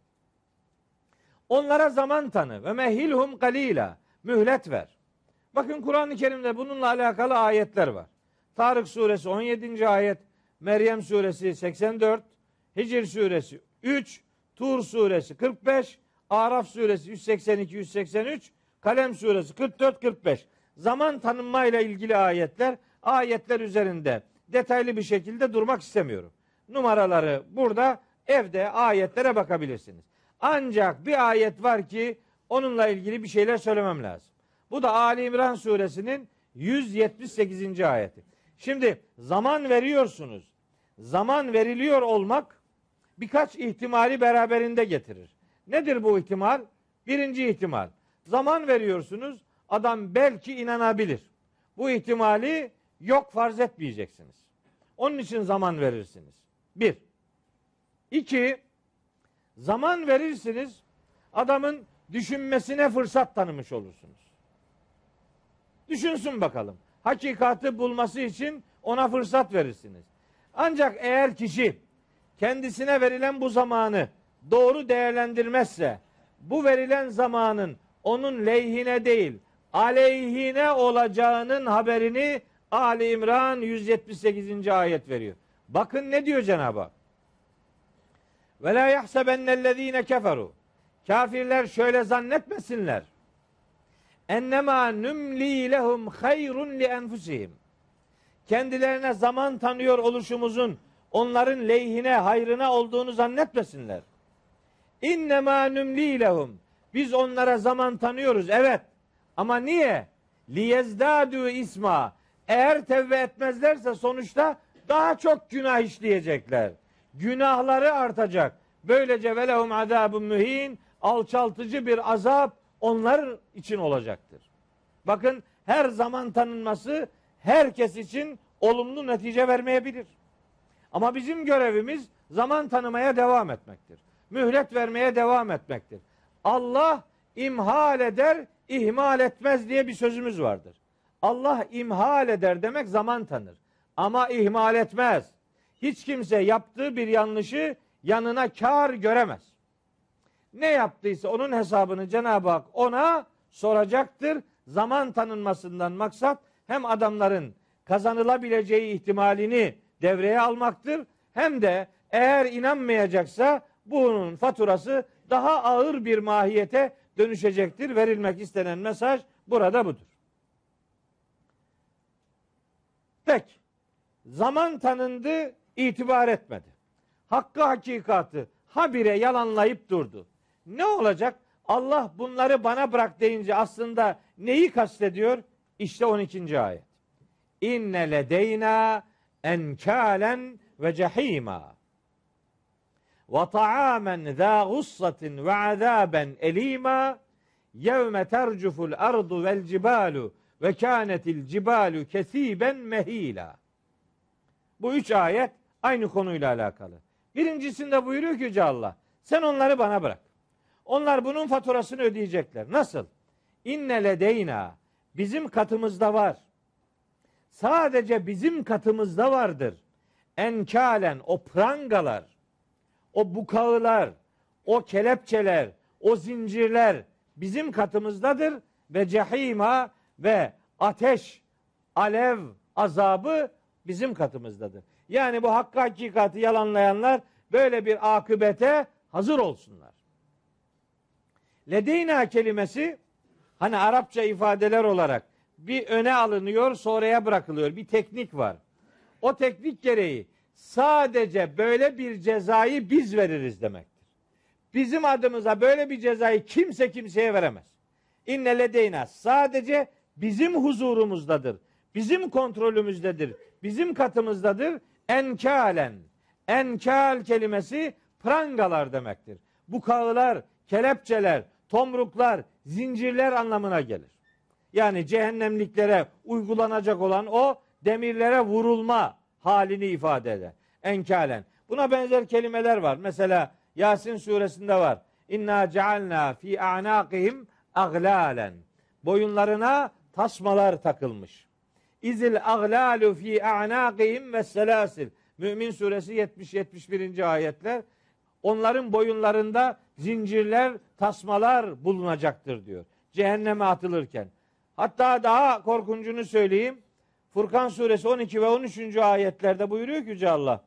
Onlara zaman tanı ve mehilhum kalila mühlet ver. Bakın Kur'an-ı Kerim'de bununla alakalı ayetler var. Tarık suresi 17. ayet, Meryem suresi 84, Hicr suresi 3, Tur suresi 45, Araf suresi 182 183, Kalem suresi 44 45. Zaman tanınmayla ilgili ayetler, ayetler üzerinde detaylı bir şekilde durmak istemiyorum. Numaraları burada evde ayetlere bakabilirsiniz. Ancak bir ayet var ki onunla ilgili bir şeyler söylemem lazım. Bu da Ali İmran suresinin 178. ayeti. Şimdi zaman veriyorsunuz. Zaman veriliyor olmak birkaç ihtimali beraberinde getirir. Nedir bu ihtimal? Birinci ihtimal. Zaman veriyorsunuz. Adam belki inanabilir. Bu ihtimali yok farz etmeyeceksiniz. Onun için zaman verirsiniz. Bir. İki. Zaman verirsiniz. Adamın düşünmesine fırsat tanımış olursunuz. Düşünsün bakalım. Hakikati bulması için ona fırsat verirsiniz. Ancak eğer kişi kendisine verilen bu zamanı doğru değerlendirmezse bu verilen zamanın onun lehine değil aleyhine olacağının haberini Ali İmran 178. ayet veriyor. Bakın ne diyor Cenab-ı Hak. Ve la yahsebennellezine keferu. Kafirler şöyle zannetmesinler. Ennema nümli lehum hayrun li enfusihim. Kendilerine zaman tanıyor oluşumuzun onların lehine, hayrına olduğunu zannetmesinler. İnnemâ nümli lehum. Biz onlara zaman tanıyoruz. Evet. Ama niye? Liyezdâdû isma. Eğer tevbe etmezlerse sonuçta daha çok günah işleyecekler. Günahları artacak. Böylece velehum azabun mühin alçaltıcı bir azap onlar için olacaktır. Bakın her zaman tanınması herkes için olumlu netice vermeyebilir. Ama bizim görevimiz zaman tanımaya devam etmektir. Mühlet vermeye devam etmektir. Allah imhal eder, ihmal etmez diye bir sözümüz vardır. Allah imhal eder demek zaman tanır. Ama ihmal etmez. Hiç kimse yaptığı bir yanlışı yanına kar göremez. Ne yaptıysa onun hesabını Cenab-ı Hak ona soracaktır. Zaman tanınmasından maksat hem adamların kazanılabileceği ihtimalini devreye almaktır. Hem de eğer inanmayacaksa bunun faturası daha ağır bir mahiyete dönüşecektir. Verilmek istenen mesaj burada budur. Peki. Zaman tanındı, itibar etmedi. Hakkı hakikatı habire yalanlayıp durdu. Ne olacak? Allah bunları bana bırak deyince aslında neyi kastediyor? İşte 12. ayet. İnne ledeyna enkalen ve cehima ve ta'amen zâ gussatin ve azâben elîmâ yevme tercuful ardu vel cibalu ve kânetil cibalu kesiben mehila. Bu üç ayet aynı konuyla alakalı. Birincisinde buyuruyor ki Yüce Allah, sen onları bana bırak. Onlar bunun faturasını ödeyecekler. Nasıl? İnne ledeyna bizim katımızda var. Sadece bizim katımızda vardır. Enkalen o prangalar, o bukağılar, o kelepçeler, o zincirler bizim katımızdadır ve cehima ve ateş, alev, azabı bizim katımızdadır. Yani bu hakkı hakikati yalanlayanlar böyle bir akıbete hazır olsunlar. Ledeyna kelimesi hani Arapça ifadeler olarak bir öne alınıyor sonraya bırakılıyor. Bir teknik var. O teknik gereği sadece böyle bir cezayı biz veririz demektir. Bizim adımıza böyle bir cezayı kimse kimseye veremez. İnne ledeyna sadece bizim huzurumuzdadır. Bizim kontrolümüzdedir. Bizim katımızdadır. Enkalen. Enkal kelimesi prangalar demektir. Bu kağılar, kelepçeler, tomruklar, zincirler anlamına gelir. Yani cehennemliklere uygulanacak olan o demirlere vurulma halini ifade eder. Enkalen. Buna benzer kelimeler var. Mesela Yasin suresinde var. İnna cealna fi a'naqihim aglalen. Boyunlarına tasmalar takılmış. İzil aglalu fi a'naqihim ve selasil. Mümin suresi 70-71. ayetler. Onların boyunlarında zincirler, tasmalar bulunacaktır diyor. Cehenneme atılırken. Hatta daha korkuncunu söyleyeyim. Furkan suresi 12 ve 13. ayetlerde buyuruyor ki Yüce Allah.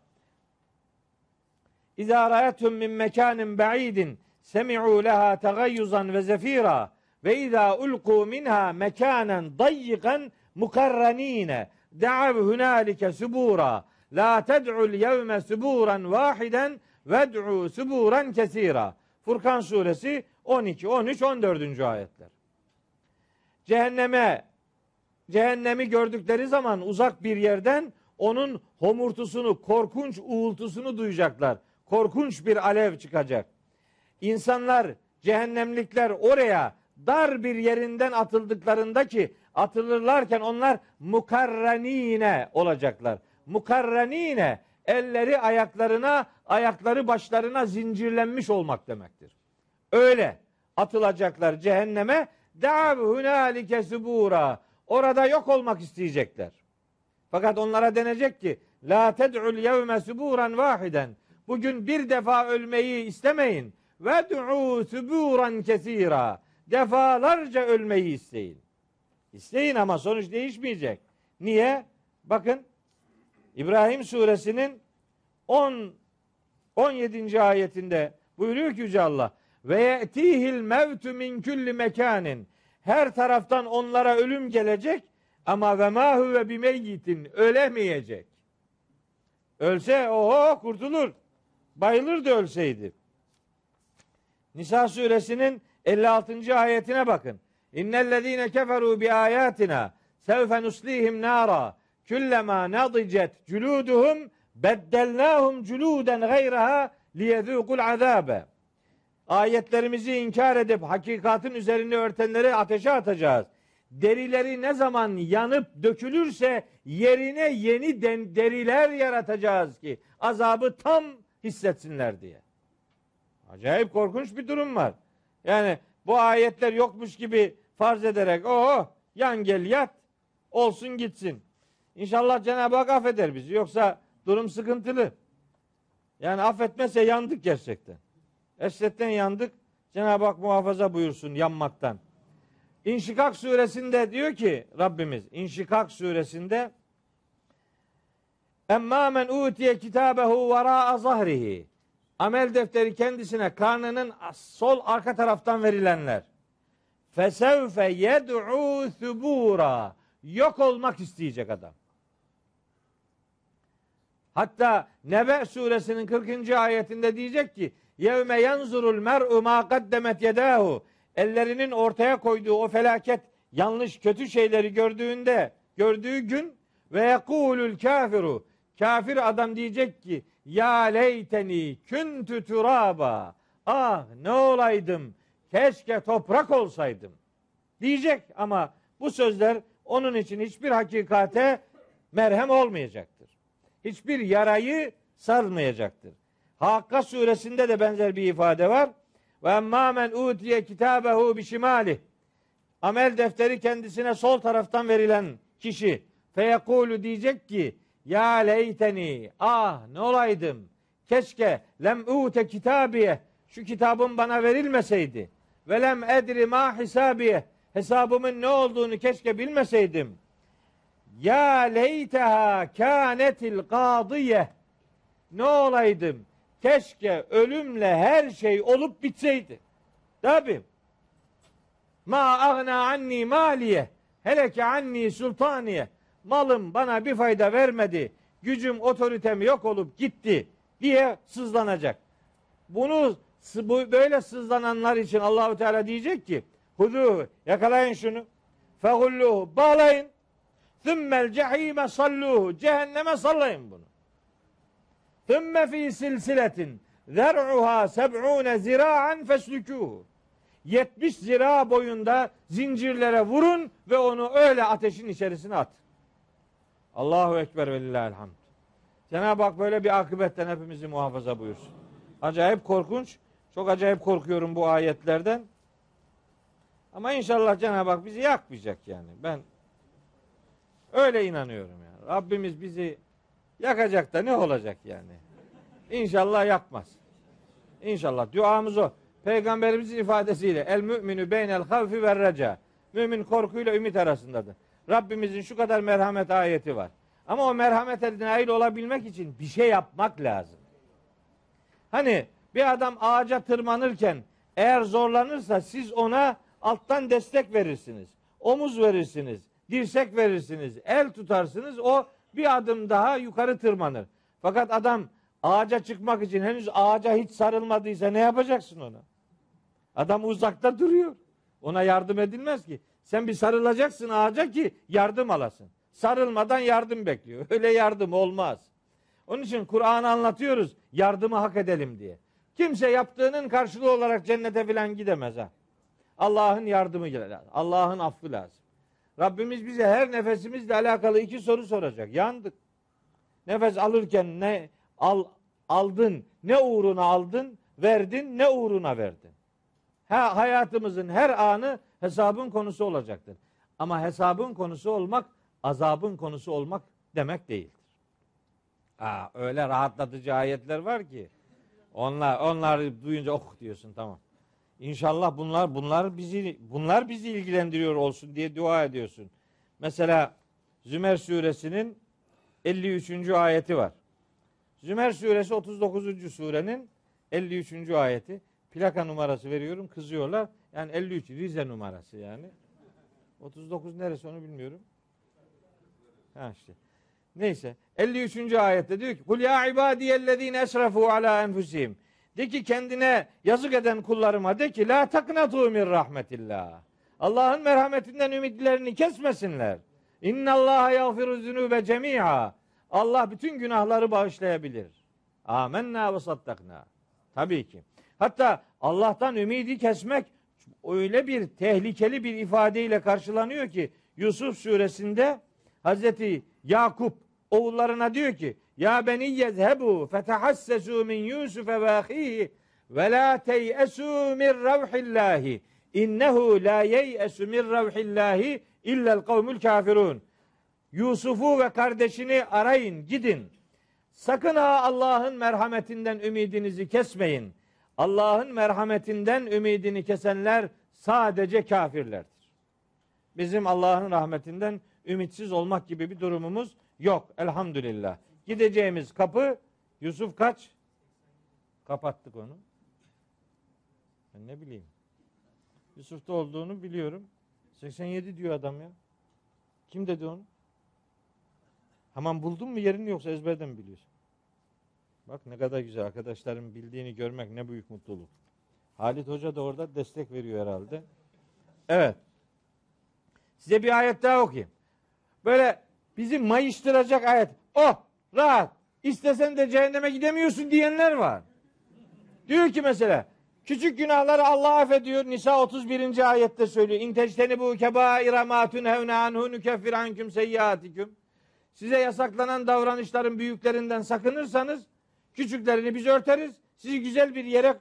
İzâ ra'etum min mekânin ba'idin semi'û leha tegayyuzan ve zefira ve izâ ulqû minha mekânen dayyikan mukarranîne da'av hunâlike subûrâ la ted'ul yevme subûran vâhiden ved'û subûran kesîrâ. Furkan suresi 12, 13, 14. ayetler. Cehenneme cehennemi gördükleri zaman uzak bir yerden onun homurtusunu, korkunç uğultusunu duyacaklar. Korkunç bir alev çıkacak. İnsanlar, cehennemlikler oraya dar bir yerinden atıldıklarında ki atılırlarken onlar mukarranine olacaklar. Mukarranine elleri ayaklarına, ayakları başlarına zincirlenmiş olmak demektir. Öyle atılacaklar cehenneme. Dav hunalike subura. Orada yok olmak isteyecekler. Fakat onlara denecek ki la ted'ul yevme suburan vahiden. Bugün bir defa ölmeyi istemeyin. Ve du'u suburan kesira. Defalarca ölmeyi isteyin. İsteyin ama sonuç değişmeyecek. Niye? Bakın İbrahim suresinin 10 17. ayetinde buyuruyor ki Yüce Allah ve yetihil mevtu min kulli mekanin her taraftan onlara ölüm gelecek ama ve ma huve bimeyyitin ölemeyecek. Ölse oho kurtulur. Bayılır da ölseydi. Nisa suresinin 56. ayetine bakın. İnnellezine keferu bi ayatina sevfe nuslihim nara kullama nadicet culuduhum beddelnahum culuden gayraha liyezûkul azabe. Ayetlerimizi inkar edip hakikatin üzerini örtenleri ateşe atacağız. Derileri ne zaman yanıp dökülürse yerine yeni deriler yaratacağız ki azabı tam hissetsinler diye. Acayip korkunç bir durum var. Yani bu ayetler yokmuş gibi farz ederek o yan gel yat olsun gitsin. İnşallah Cenab-ı Hak affeder bizi. Yoksa durum sıkıntılı. Yani affetmezse yandık gerçekten. Esretten yandık. Cenab-ı Hak muhafaza buyursun yanmaktan. İnşikak suresinde diyor ki Rabbimiz İnşikak suresinde Emma men utiye kitabehu vera'a zahrihi Amel defteri kendisine karnının sol arka taraftan verilenler. Fesevfe yed'u thubura. Yok olmak isteyecek adam. Hatta Nebe suresinin 40. ayetinde diyecek ki Yevme yanzurul mer'u ma kaddemet yedahu ellerinin ortaya koyduğu o felaket yanlış kötü şeyleri gördüğünde gördüğü gün ve yekulul kafiru kafir adam diyecek ki ya leyteni küntü turaba. Ah ne olaydım? Keşke toprak olsaydım. Diyecek ama bu sözler onun için hiçbir hakikate merhem olmayacaktır. Hiçbir yarayı sarmayacaktır. Hakka suresinde de benzer bir ifade var. Ve emmâ men utiye kitabehu bişimali. Amel defteri kendisine sol taraftan verilen kişi. Feyekulu diyecek ki ya leyteni ah ne olaydım? Keşke lem ute kitabiye. Şu kitabım bana verilmeseydi. Ve lem edri ma hisabiye. Hesabımın ne olduğunu keşke bilmeseydim. Ya leyteha kânetil kâdiye. Ne olaydım keşke ölümle her şey olup bitseydi. Tabi. Ma agna anni maliye heleke anni sultaniye. Malım bana bir fayda vermedi gücüm otoritem yok olup gitti diye sızlanacak. Bunu bu böyle sızlananlar için Allahu Teala diyecek ki hudu yakalayın şunu. Fehulluhu bağlayın. Thümmel cehime salluhu cehenneme sallayın bunu. Thümme fi silsiletin zer'uha seb'une zira'an feslükûhu. 70 zira boyunda zincirlere vurun ve onu öyle ateşin içerisine at. Allahu Ekber ve lillahil hamd. Cenab-ı Hak böyle bir akıbetten hepimizi muhafaza buyursun. Acayip korkunç. Çok acayip korkuyorum bu ayetlerden. Ama inşallah Cenab-ı Hak bizi yakmayacak yani. Ben öyle inanıyorum yani. Rabbimiz bizi yakacak da ne olacak yani? İnşallah yakmaz. İnşallah duamız o. Peygamberimizin ifadesiyle el müminü beynel havfi ve reca. Mümin korkuyla ümit arasındadır. Rabbimizin şu kadar merhamet ayeti var. Ama o merhamete nail olabilmek için bir şey yapmak lazım. Hani bir adam ağaca tırmanırken eğer zorlanırsa siz ona alttan destek verirsiniz. Omuz verirsiniz. Dirsek verirsiniz. El tutarsınız. O bir adım daha yukarı tırmanır. Fakat adam ağaca çıkmak için henüz ağaca hiç sarılmadıysa ne yapacaksın ona? Adam uzakta duruyor. Ona yardım edilmez ki. Sen bir sarılacaksın ağaca ki yardım alasın. Sarılmadan yardım bekliyor. Öyle yardım olmaz. Onun için Kur'an'ı anlatıyoruz. Yardımı hak edelim diye. Kimse yaptığının karşılığı olarak cennete filan gidemez ha. Allah'ın yardımı lazım. Allah'ın affı lazım. Rabbimiz bize her nefesimizle alakalı iki soru soracak. Yandık. Nefes alırken ne al, aldın, ne uğruna aldın, verdin, ne uğruna verdin. Ha, hayatımızın her anı hesabın konusu olacaktır. Ama hesabın konusu olmak azabın konusu olmak demek değildir. Aa, öyle rahatlatıcı ayetler var ki onlar onlar duyunca oh diyorsun tamam. İnşallah bunlar bunlar bizi bunlar bizi ilgilendiriyor olsun diye dua ediyorsun. Mesela Zümer suresinin 53. ayeti var. Zümer suresi 39. surenin 53. ayeti. Plaka numarası veriyorum kızıyorlar. Yani 53 Rize numarası yani. 39 neresi onu bilmiyorum. Ha işte. Neyse. 53. ayette diyor ki Kul ya ibadiyellezine esrafu ala enfusihim. De ki kendine yazık eden kullarıma de ki la taknatu min rahmetillah. Allah'ın merhametinden ümitlerini kesmesinler. İnna Allah yagfiru zunube cemi'a. Allah bütün günahları bağışlayabilir. Amenna ve saddakna. Tabii ki. Hatta Allah'tan ümidi kesmek öyle bir tehlikeli bir ifadeyle karşılanıyor ki Yusuf suresinde Hazreti Yakup oğullarına diyor ki Ya beni yezhebu fetahassesu min Yusuf ve ahihi ve la teyesu min ravhillahi innehu la yeyesu min ravhillahi illel kavmül kafirun. Yusuf'u ve kardeşini arayın, gidin. Sakın ha Allah'ın merhametinden ümidinizi kesmeyin. Allah'ın merhametinden ümidini kesenler sadece kafirlerdir. Bizim Allah'ın rahmetinden ümitsiz olmak gibi bir durumumuz yok elhamdülillah. Gideceğimiz kapı Yusuf kaç? Kapattık onu. Ben ne bileyim. Yusuf'ta olduğunu biliyorum. 87 diyor adam ya. Kim dedi onu? Hemen buldun mu yerini yoksa ezberden mi biliyorsun? Bak ne kadar güzel arkadaşlarım bildiğini görmek ne büyük mutluluk. Halit Hoca da orada destek veriyor herhalde. Evet. Size bir ayet daha okuyayım. Böyle bizi mayıştıracak ayet. Oh rahat. İstesen de cehenneme gidemiyorsun diyenler var. Diyor ki mesela Küçük günahları Allah affediyor. Nisa 31. ayette söylüyor. İn tectenibu kebaira ma tunhevne anhu nukeffir ankum seyyiatikum. Size yasaklanan davranışların büyüklerinden sakınırsanız küçüklerini biz örteriz. Sizi güzel bir yere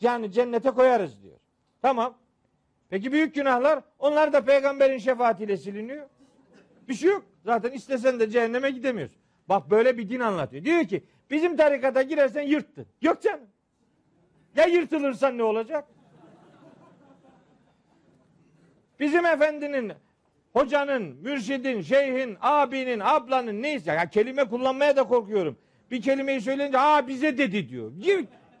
yani cennete koyarız diyor. Tamam. Peki büyük günahlar onlar da peygamberin şefaatiyle siliniyor. Bir şey yok. Zaten istesen de cehenneme gidemiyorsun. Bak böyle bir din anlatıyor. Diyor ki bizim tarikata girersen yırttın. Yok canım. Ya yırtılırsan ne olacak? Bizim efendinin, hocanın, mürşidin, şeyhin, abinin, ablanın neyse ya kelime kullanmaya da korkuyorum. Bir kelimeyi söyleyince aa bize dedi diyor.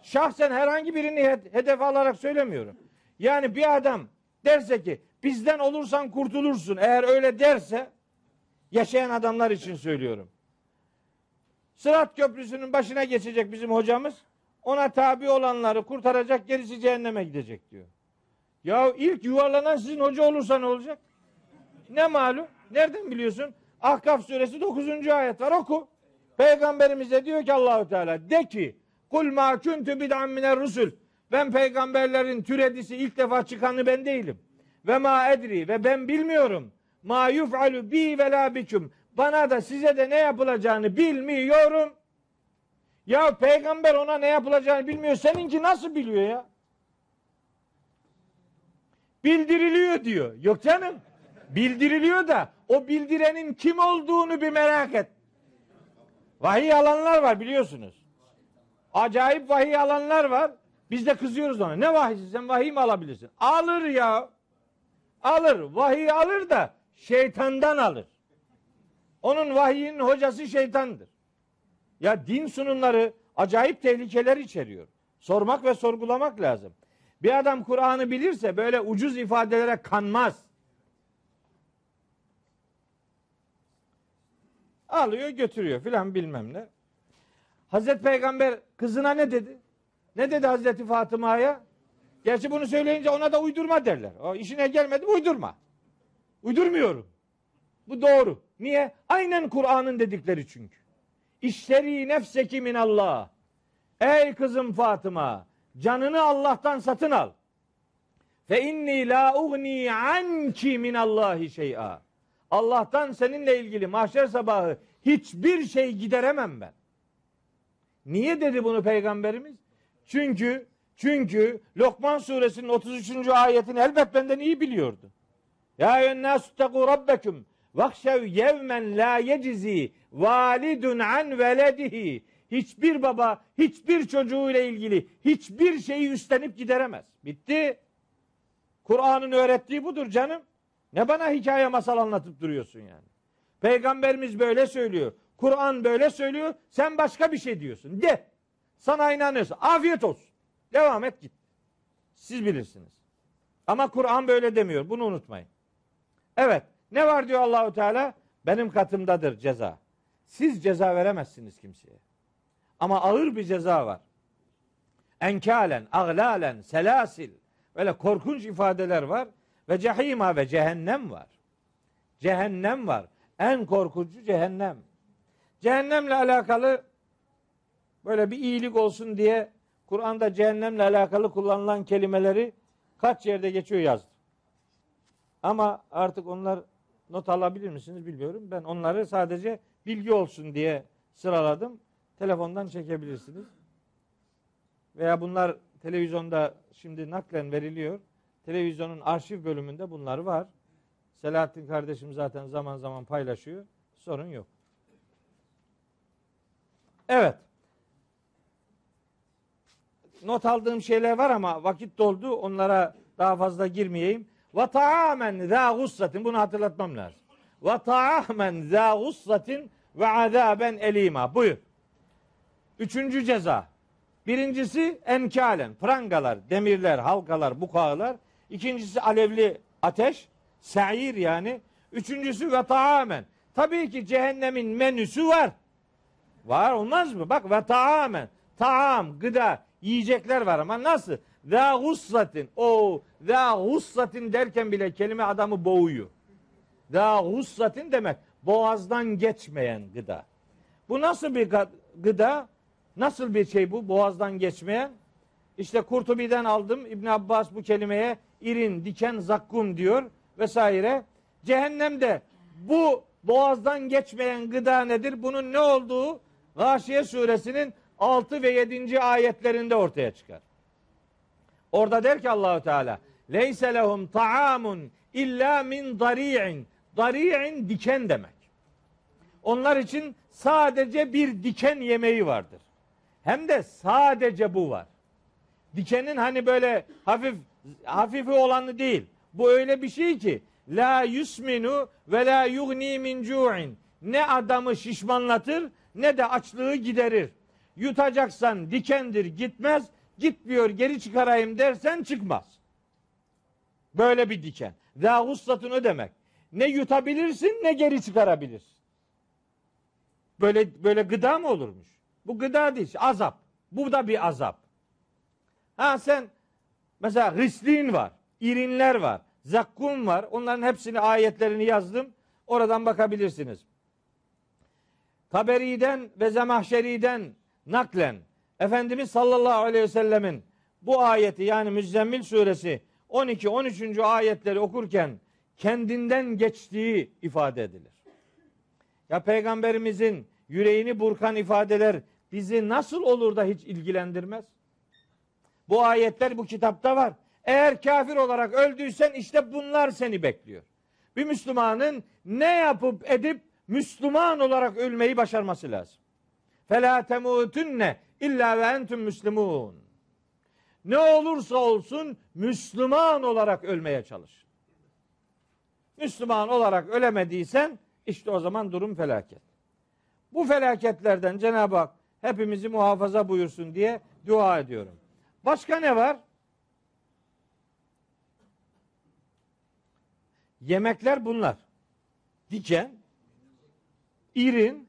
Şahsen herhangi birini hedef alarak söylemiyorum. Yani bir adam derse ki bizden olursan kurtulursun. Eğer öyle derse yaşayan adamlar için söylüyorum. Sırat Köprüsü'nün başına geçecek bizim hocamız. Ona tabi olanları kurtaracak, gerisi cehenneme gidecek diyor. Ya ilk yuvarlanan sizin hoca olursa ne olacak? Ne malum? Nereden biliyorsun? Ahkaf suresi 9. ayet var oku. Peygamberimize diyor ki Allahu Teala de ki kul ma kuntu bid'an miner rusul. Ben peygamberlerin türedisi ilk defa çıkanı ben değilim. Ve ma edri ve ben bilmiyorum. Ma yuf'alu bi ve la bikum. Bana da size de ne yapılacağını bilmiyorum. Ya peygamber ona ne yapılacağını bilmiyor. Seninki nasıl biliyor ya? Bildiriliyor diyor. Yok canım. Bildiriliyor da o bildirenin kim olduğunu bir merak et. Vahiy alanlar var biliyorsunuz. Acayip vahiy alanlar var. Biz de kızıyoruz ona. Ne vahiysi sen vahiy mi alabilirsin? Alır ya. Alır. Vahiy alır da şeytandan alır. Onun vahiyinin hocası şeytandır. Ya din sunumları acayip tehlikeler içeriyor. Sormak ve sorgulamak lazım. Bir adam Kur'an'ı bilirse böyle ucuz ifadelere kanmaz. Alıyor götürüyor filan bilmem ne. Hazreti Peygamber kızına ne dedi? Ne dedi Hazreti Fatıma'ya? Gerçi bunu söyleyince ona da uydurma derler. O işine gelmedi uydurma. Uydurmuyorum. Bu doğru. Niye? Aynen Kur'an'ın dedikleri çünkü. İşleri nefseki min Allah. Ey kızım Fatıma, canını Allah'tan satın al. Fe inni la ugni anki min Allahi şey'a. Allah'tan seninle ilgili mahşer sabahı hiçbir şey gideremem ben. Niye dedi bunu peygamberimiz? Çünkü çünkü Lokman suresinin 33. ayetini elbet benden iyi biliyordu. Ya eyyühennâsü tekû rabbekum Vakşev yevmen la yecizi validun an veledihi. Hiçbir baba hiçbir çocuğuyla ilgili hiçbir şeyi üstlenip gideremez. Bitti. Kur'an'ın öğrettiği budur canım. Ne bana hikaye masal anlatıp duruyorsun yani. Peygamberimiz böyle söylüyor. Kur'an böyle söylüyor. Sen başka bir şey diyorsun. De. Sana inanıyorsun. Afiyet olsun. Devam et git. Siz bilirsiniz. Ama Kur'an böyle demiyor. Bunu unutmayın. Evet. Ne var diyor Allahu Teala? Benim katımdadır ceza. Siz ceza veremezsiniz kimseye. Ama ağır bir ceza var. Enkalen, aglalen, selasil. Böyle korkunç ifadeler var. Ve cehima ve cehennem var. Cehennem var. En korkuncu cehennem. Cehennemle alakalı böyle bir iyilik olsun diye Kur'an'da cehennemle alakalı kullanılan kelimeleri kaç yerde geçiyor yazdı. Ama artık onlar not alabilir misiniz bilmiyorum. Ben onları sadece bilgi olsun diye sıraladım. Telefondan çekebilirsiniz. Veya bunlar televizyonda şimdi naklen veriliyor. Televizyonun arşiv bölümünde bunlar var. Selahattin kardeşim zaten zaman zaman paylaşıyor. Sorun yok. Evet. Not aldığım şeyler var ama vakit doldu. Onlara daha fazla girmeyeyim. Ve taamen zâ gussatin. Bunu hatırlatmam lazım. Ve taamen zâ gussatin ve azâben elîmâ. Buyur. Üçüncü ceza. Birincisi enkalen, prangalar, demirler, halkalar, bukağılar. İkincisi alevli ateş, sair yani. Üçüncüsü ve taamen. Tabii ki cehennemin menüsü var. Var olmaz mı? Bak ve taamen. Taam, gıda, yiyecekler var ama nasıl? Za gussatin. O za gussatin derken bile kelime adamı boğuyor. Za gussatin demek boğazdan geçmeyen gıda. Bu nasıl bir gıda? Nasıl bir şey bu boğazdan geçmeyen? İşte Kurtubi'den aldım. İbn Abbas bu kelimeye irin, diken, zakkum diyor vesaire. Cehennemde bu boğazdan geçmeyen gıda nedir? Bunun ne olduğu Gâşiye suresinin 6 ve 7. ayetlerinde ortaya çıkar. Orada der ki Allahu Teala Leyse lehum taamun illa min dari'in. Dari'in diken demek. Onlar için sadece bir diken yemeği vardır. Hem de sadece bu var. Dikenin hani böyle hafif hafifi olanı değil. Bu öyle bir şey ki la yusminu ve la yugni min cu'in. Ne adamı şişmanlatır ne de açlığı giderir. Yutacaksan dikendir gitmez. Gitmiyor geri çıkarayım dersen çıkmaz. Böyle bir diken. Za hussatun o demek. Ne yutabilirsin ne geri çıkarabilirsin. Böyle böyle gıda mı olurmuş? Bu gıda değil, azap. Bu da bir azap. Ha sen mesela rislin var, irinler var, zakkum var. Onların hepsini ayetlerini yazdım. Oradan bakabilirsiniz. Taberi'den ve Zemahşeri'den naklen Efendimiz sallallahu aleyhi ve sellemin bu ayeti yani Müzzemmil suresi 12 13. ayetleri okurken kendinden geçtiği ifade edilir. Ya peygamberimizin yüreğini burkan ifadeler bizi nasıl olur da hiç ilgilendirmez? Bu ayetler bu kitapta var. Eğer kafir olarak öldüysen işte bunlar seni bekliyor. Bir Müslümanın ne yapıp edip Müslüman olarak ölmeyi başarması lazım. Fela temutunne illa ve entüm müslimun. Ne olursa olsun Müslüman olarak ölmeye çalış. Müslüman olarak ölemediysen işte o zaman durum felaket. Bu felaketlerden Cenab-ı Hak hepimizi muhafaza buyursun diye dua ediyorum. Başka ne var? Yemekler bunlar. Diken, irin,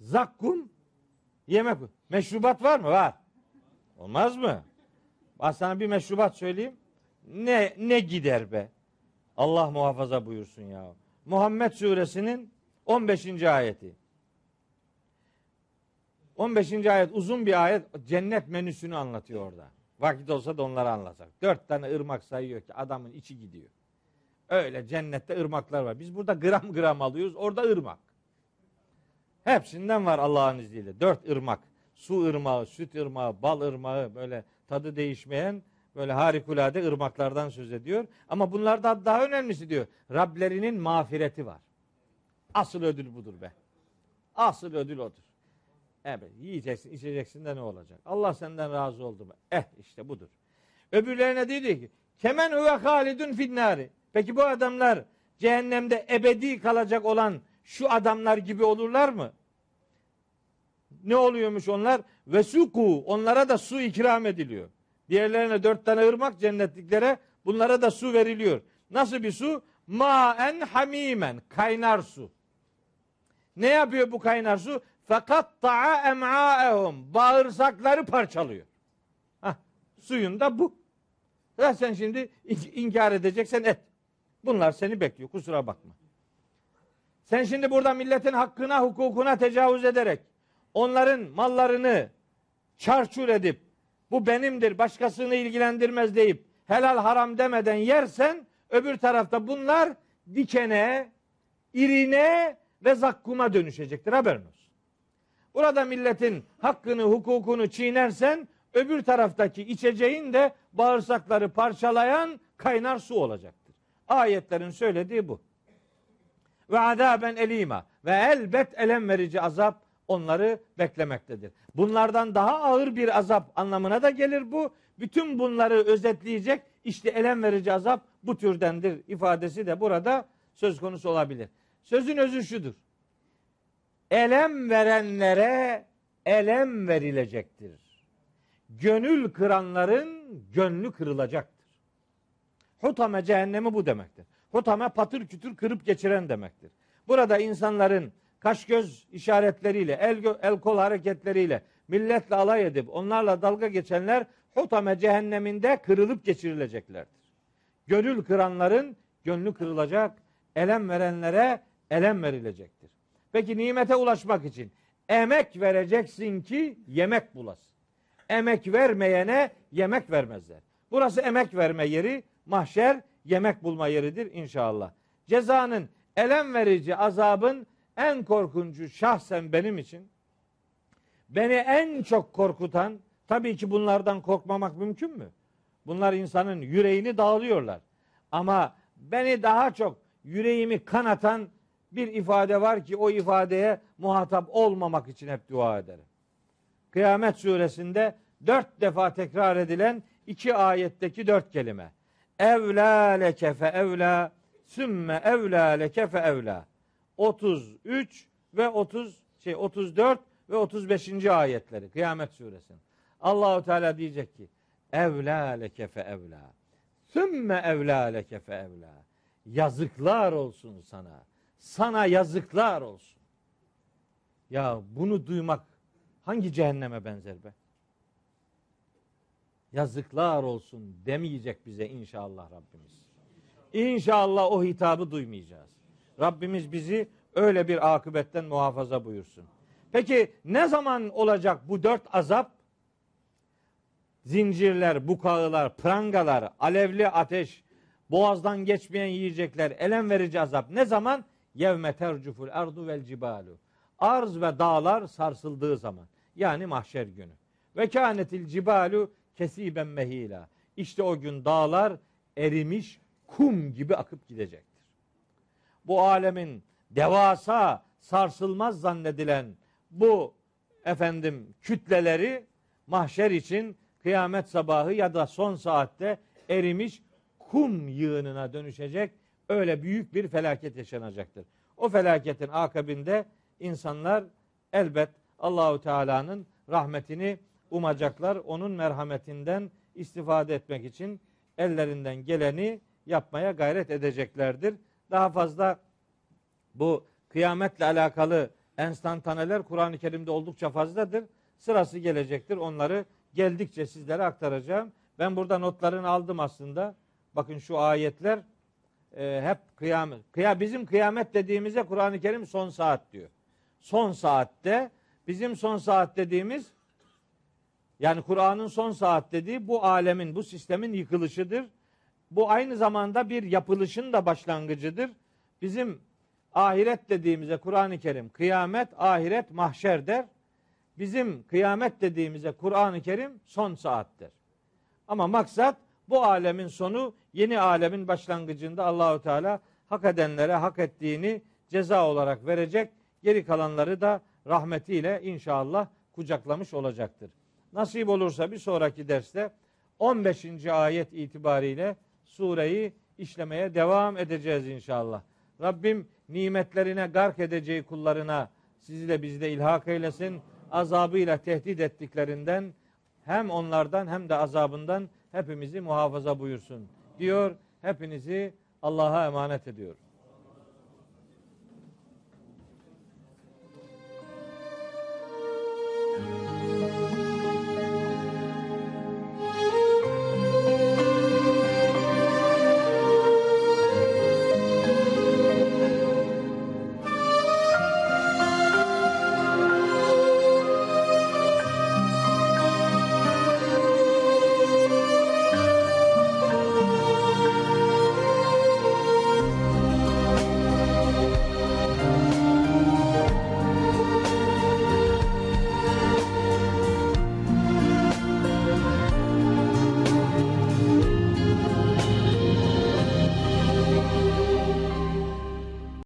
zakkum, yemek. Meşrubat var mı? Var. Olmaz mı? Ben sana bir meşrubat söyleyeyim. Ne ne gider be? Allah muhafaza buyursun ya. Muhammed suresinin 15. ayeti. 15. ayet uzun bir ayet cennet menüsünü anlatıyor orada. Vakit olsa da onları anlatsak. Dört tane ırmak sayıyor ki adamın içi gidiyor. Öyle cennette ırmaklar var. Biz burada gram gram alıyoruz. Orada ırmak. Hepsinden var Allah'ın izniyle. Dört ırmak. Su ırmağı, süt ırmağı, bal ırmağı böyle tadı değişmeyen böyle harikulade ırmaklardan söz ediyor. Ama bunlarda daha önemlisi diyor. Rablerinin mağfireti var. Asıl ödül budur be. Asıl ödül odur. Evet yiyeceksin içeceksin de ne olacak? Allah senden razı oldu mu? Eh işte budur. Öbürlerine dedi ki kemen huve halidun finnari. Peki bu adamlar cehennemde ebedi kalacak olan şu adamlar gibi olurlar mı? Ne oluyormuş onlar? Ve suku onlara da su ikram ediliyor. Diğerlerine dört tane ırmak cennetliklere bunlara da su veriliyor. Nasıl bir su? Maen hamimen kaynar su. Ne yapıyor bu kaynar su? Fakat ta'a em'aehum bağırsakları parçalıyor. Hah, suyun da bu. Ya sen şimdi inkar edeceksen et. Bunlar seni bekliyor kusura bakma. Sen şimdi burada milletin hakkına hukukuna tecavüz ederek onların mallarını çarçur edip bu benimdir başkasını ilgilendirmez deyip helal haram demeden yersen öbür tarafta bunlar dikene, irine ve zakkuma dönüşecektir haberin olsun. Burada milletin hakkını, hukukunu çiğnersen öbür taraftaki içeceğin de bağırsakları parçalayan kaynar su olacaktır. Ayetlerin söylediği bu. Ve azaben elima ve elbet elem verici azap onları beklemektedir. Bunlardan daha ağır bir azap anlamına da gelir bu. Bütün bunları özetleyecek işte elem verici azap bu türdendir ifadesi de burada söz konusu olabilir. Sözün özü şudur elem verenlere elem verilecektir. Gönül kıranların gönlü kırılacaktır. Hutame cehennemi bu demektir. Hutame patır kütür kırıp geçiren demektir. Burada insanların kaş göz işaretleriyle, el, el kol hareketleriyle milletle alay edip onlarla dalga geçenler hutame cehenneminde kırılıp geçirileceklerdir. Gönül kıranların gönlü kırılacak, elem verenlere elem verilecektir. Peki nimete ulaşmak için emek vereceksin ki yemek bulasın. emek vermeyene yemek vermezler. Burası emek verme yeri, mahşer yemek bulma yeridir inşallah. Cezanın elem verici azabın en korkuncu şahsen benim için beni en çok korkutan tabii ki bunlardan korkmamak mümkün mü? Bunlar insanın yüreğini dağılıyorlar. Ama beni daha çok yüreğimi kanatan bir ifade var ki o ifadeye muhatap olmamak için hep dua ederim. Kıyamet suresinde dört defa tekrar edilen iki ayetteki dört kelime. Evlâ leke fe evlâ sümme evlâ leke fe evlâ. 33 ve 30 şey 34 ve 35. ayetleri Kıyamet suresinin. Allahu Teala diyecek ki evlâ leke fe evlâ. Sümme evlâ leke fe evlâ. Yazıklar olsun sana. Sana yazıklar olsun. Ya bunu duymak hangi cehenneme benzer be? Yazıklar olsun demeyecek bize inşallah Rabbimiz. İnşallah o hitabı duymayacağız. Rabbimiz bizi öyle bir akıbetten muhafaza buyursun. Peki ne zaman olacak bu dört azap? Zincirler, bukağılar, prangalar, alevli ateş, boğazdan geçmeyen yiyecekler, elem verici azap. Ne zaman? Yevme tercuful ardu vel cibalu. Arz ve dağlar sarsıldığı zaman. Yani mahşer günü. Ve kânetil cibalu kesiben mehila. İşte o gün dağlar erimiş kum gibi akıp gidecektir. Bu alemin devasa, sarsılmaz zannedilen bu efendim kütleleri mahşer için kıyamet sabahı ya da son saatte erimiş kum yığınına dönüşecek öyle büyük bir felaket yaşanacaktır. O felaketin akabinde insanlar elbet Allahu Teala'nın rahmetini umacaklar. Onun merhametinden istifade etmek için ellerinden geleni yapmaya gayret edeceklerdir. Daha fazla bu kıyametle alakalı enstantaneler Kur'an-ı Kerim'de oldukça fazladır. Sırası gelecektir. Onları geldikçe sizlere aktaracağım. Ben burada notlarını aldım aslında. Bakın şu ayetler e, hep kıyamet. Kıya, bizim kıyamet dediğimize Kur'an-ı Kerim son saat diyor. Son saatte bizim son saat dediğimiz yani Kur'an'ın son saat dediği bu alemin, bu sistemin yıkılışıdır. Bu aynı zamanda bir yapılışın da başlangıcıdır. Bizim ahiret dediğimize Kur'an-ı Kerim kıyamet, ahiret, mahşer der. Bizim kıyamet dediğimize Kur'an-ı Kerim son saattir. Ama maksat bu alemin sonu yeni alemin başlangıcında Allahu Teala hak edenlere hak ettiğini ceza olarak verecek. Geri kalanları da rahmetiyle inşallah kucaklamış olacaktır. Nasip olursa bir sonraki derste 15. ayet itibariyle sureyi işlemeye devam edeceğiz inşallah. Rabbim nimetlerine gark edeceği kullarına sizi de bizi de ilhak eylesin. Azabıyla tehdit ettiklerinden hem onlardan hem de azabından hepimizi muhafaza buyursun diyor. Hepinizi Allah'a emanet ediyorum.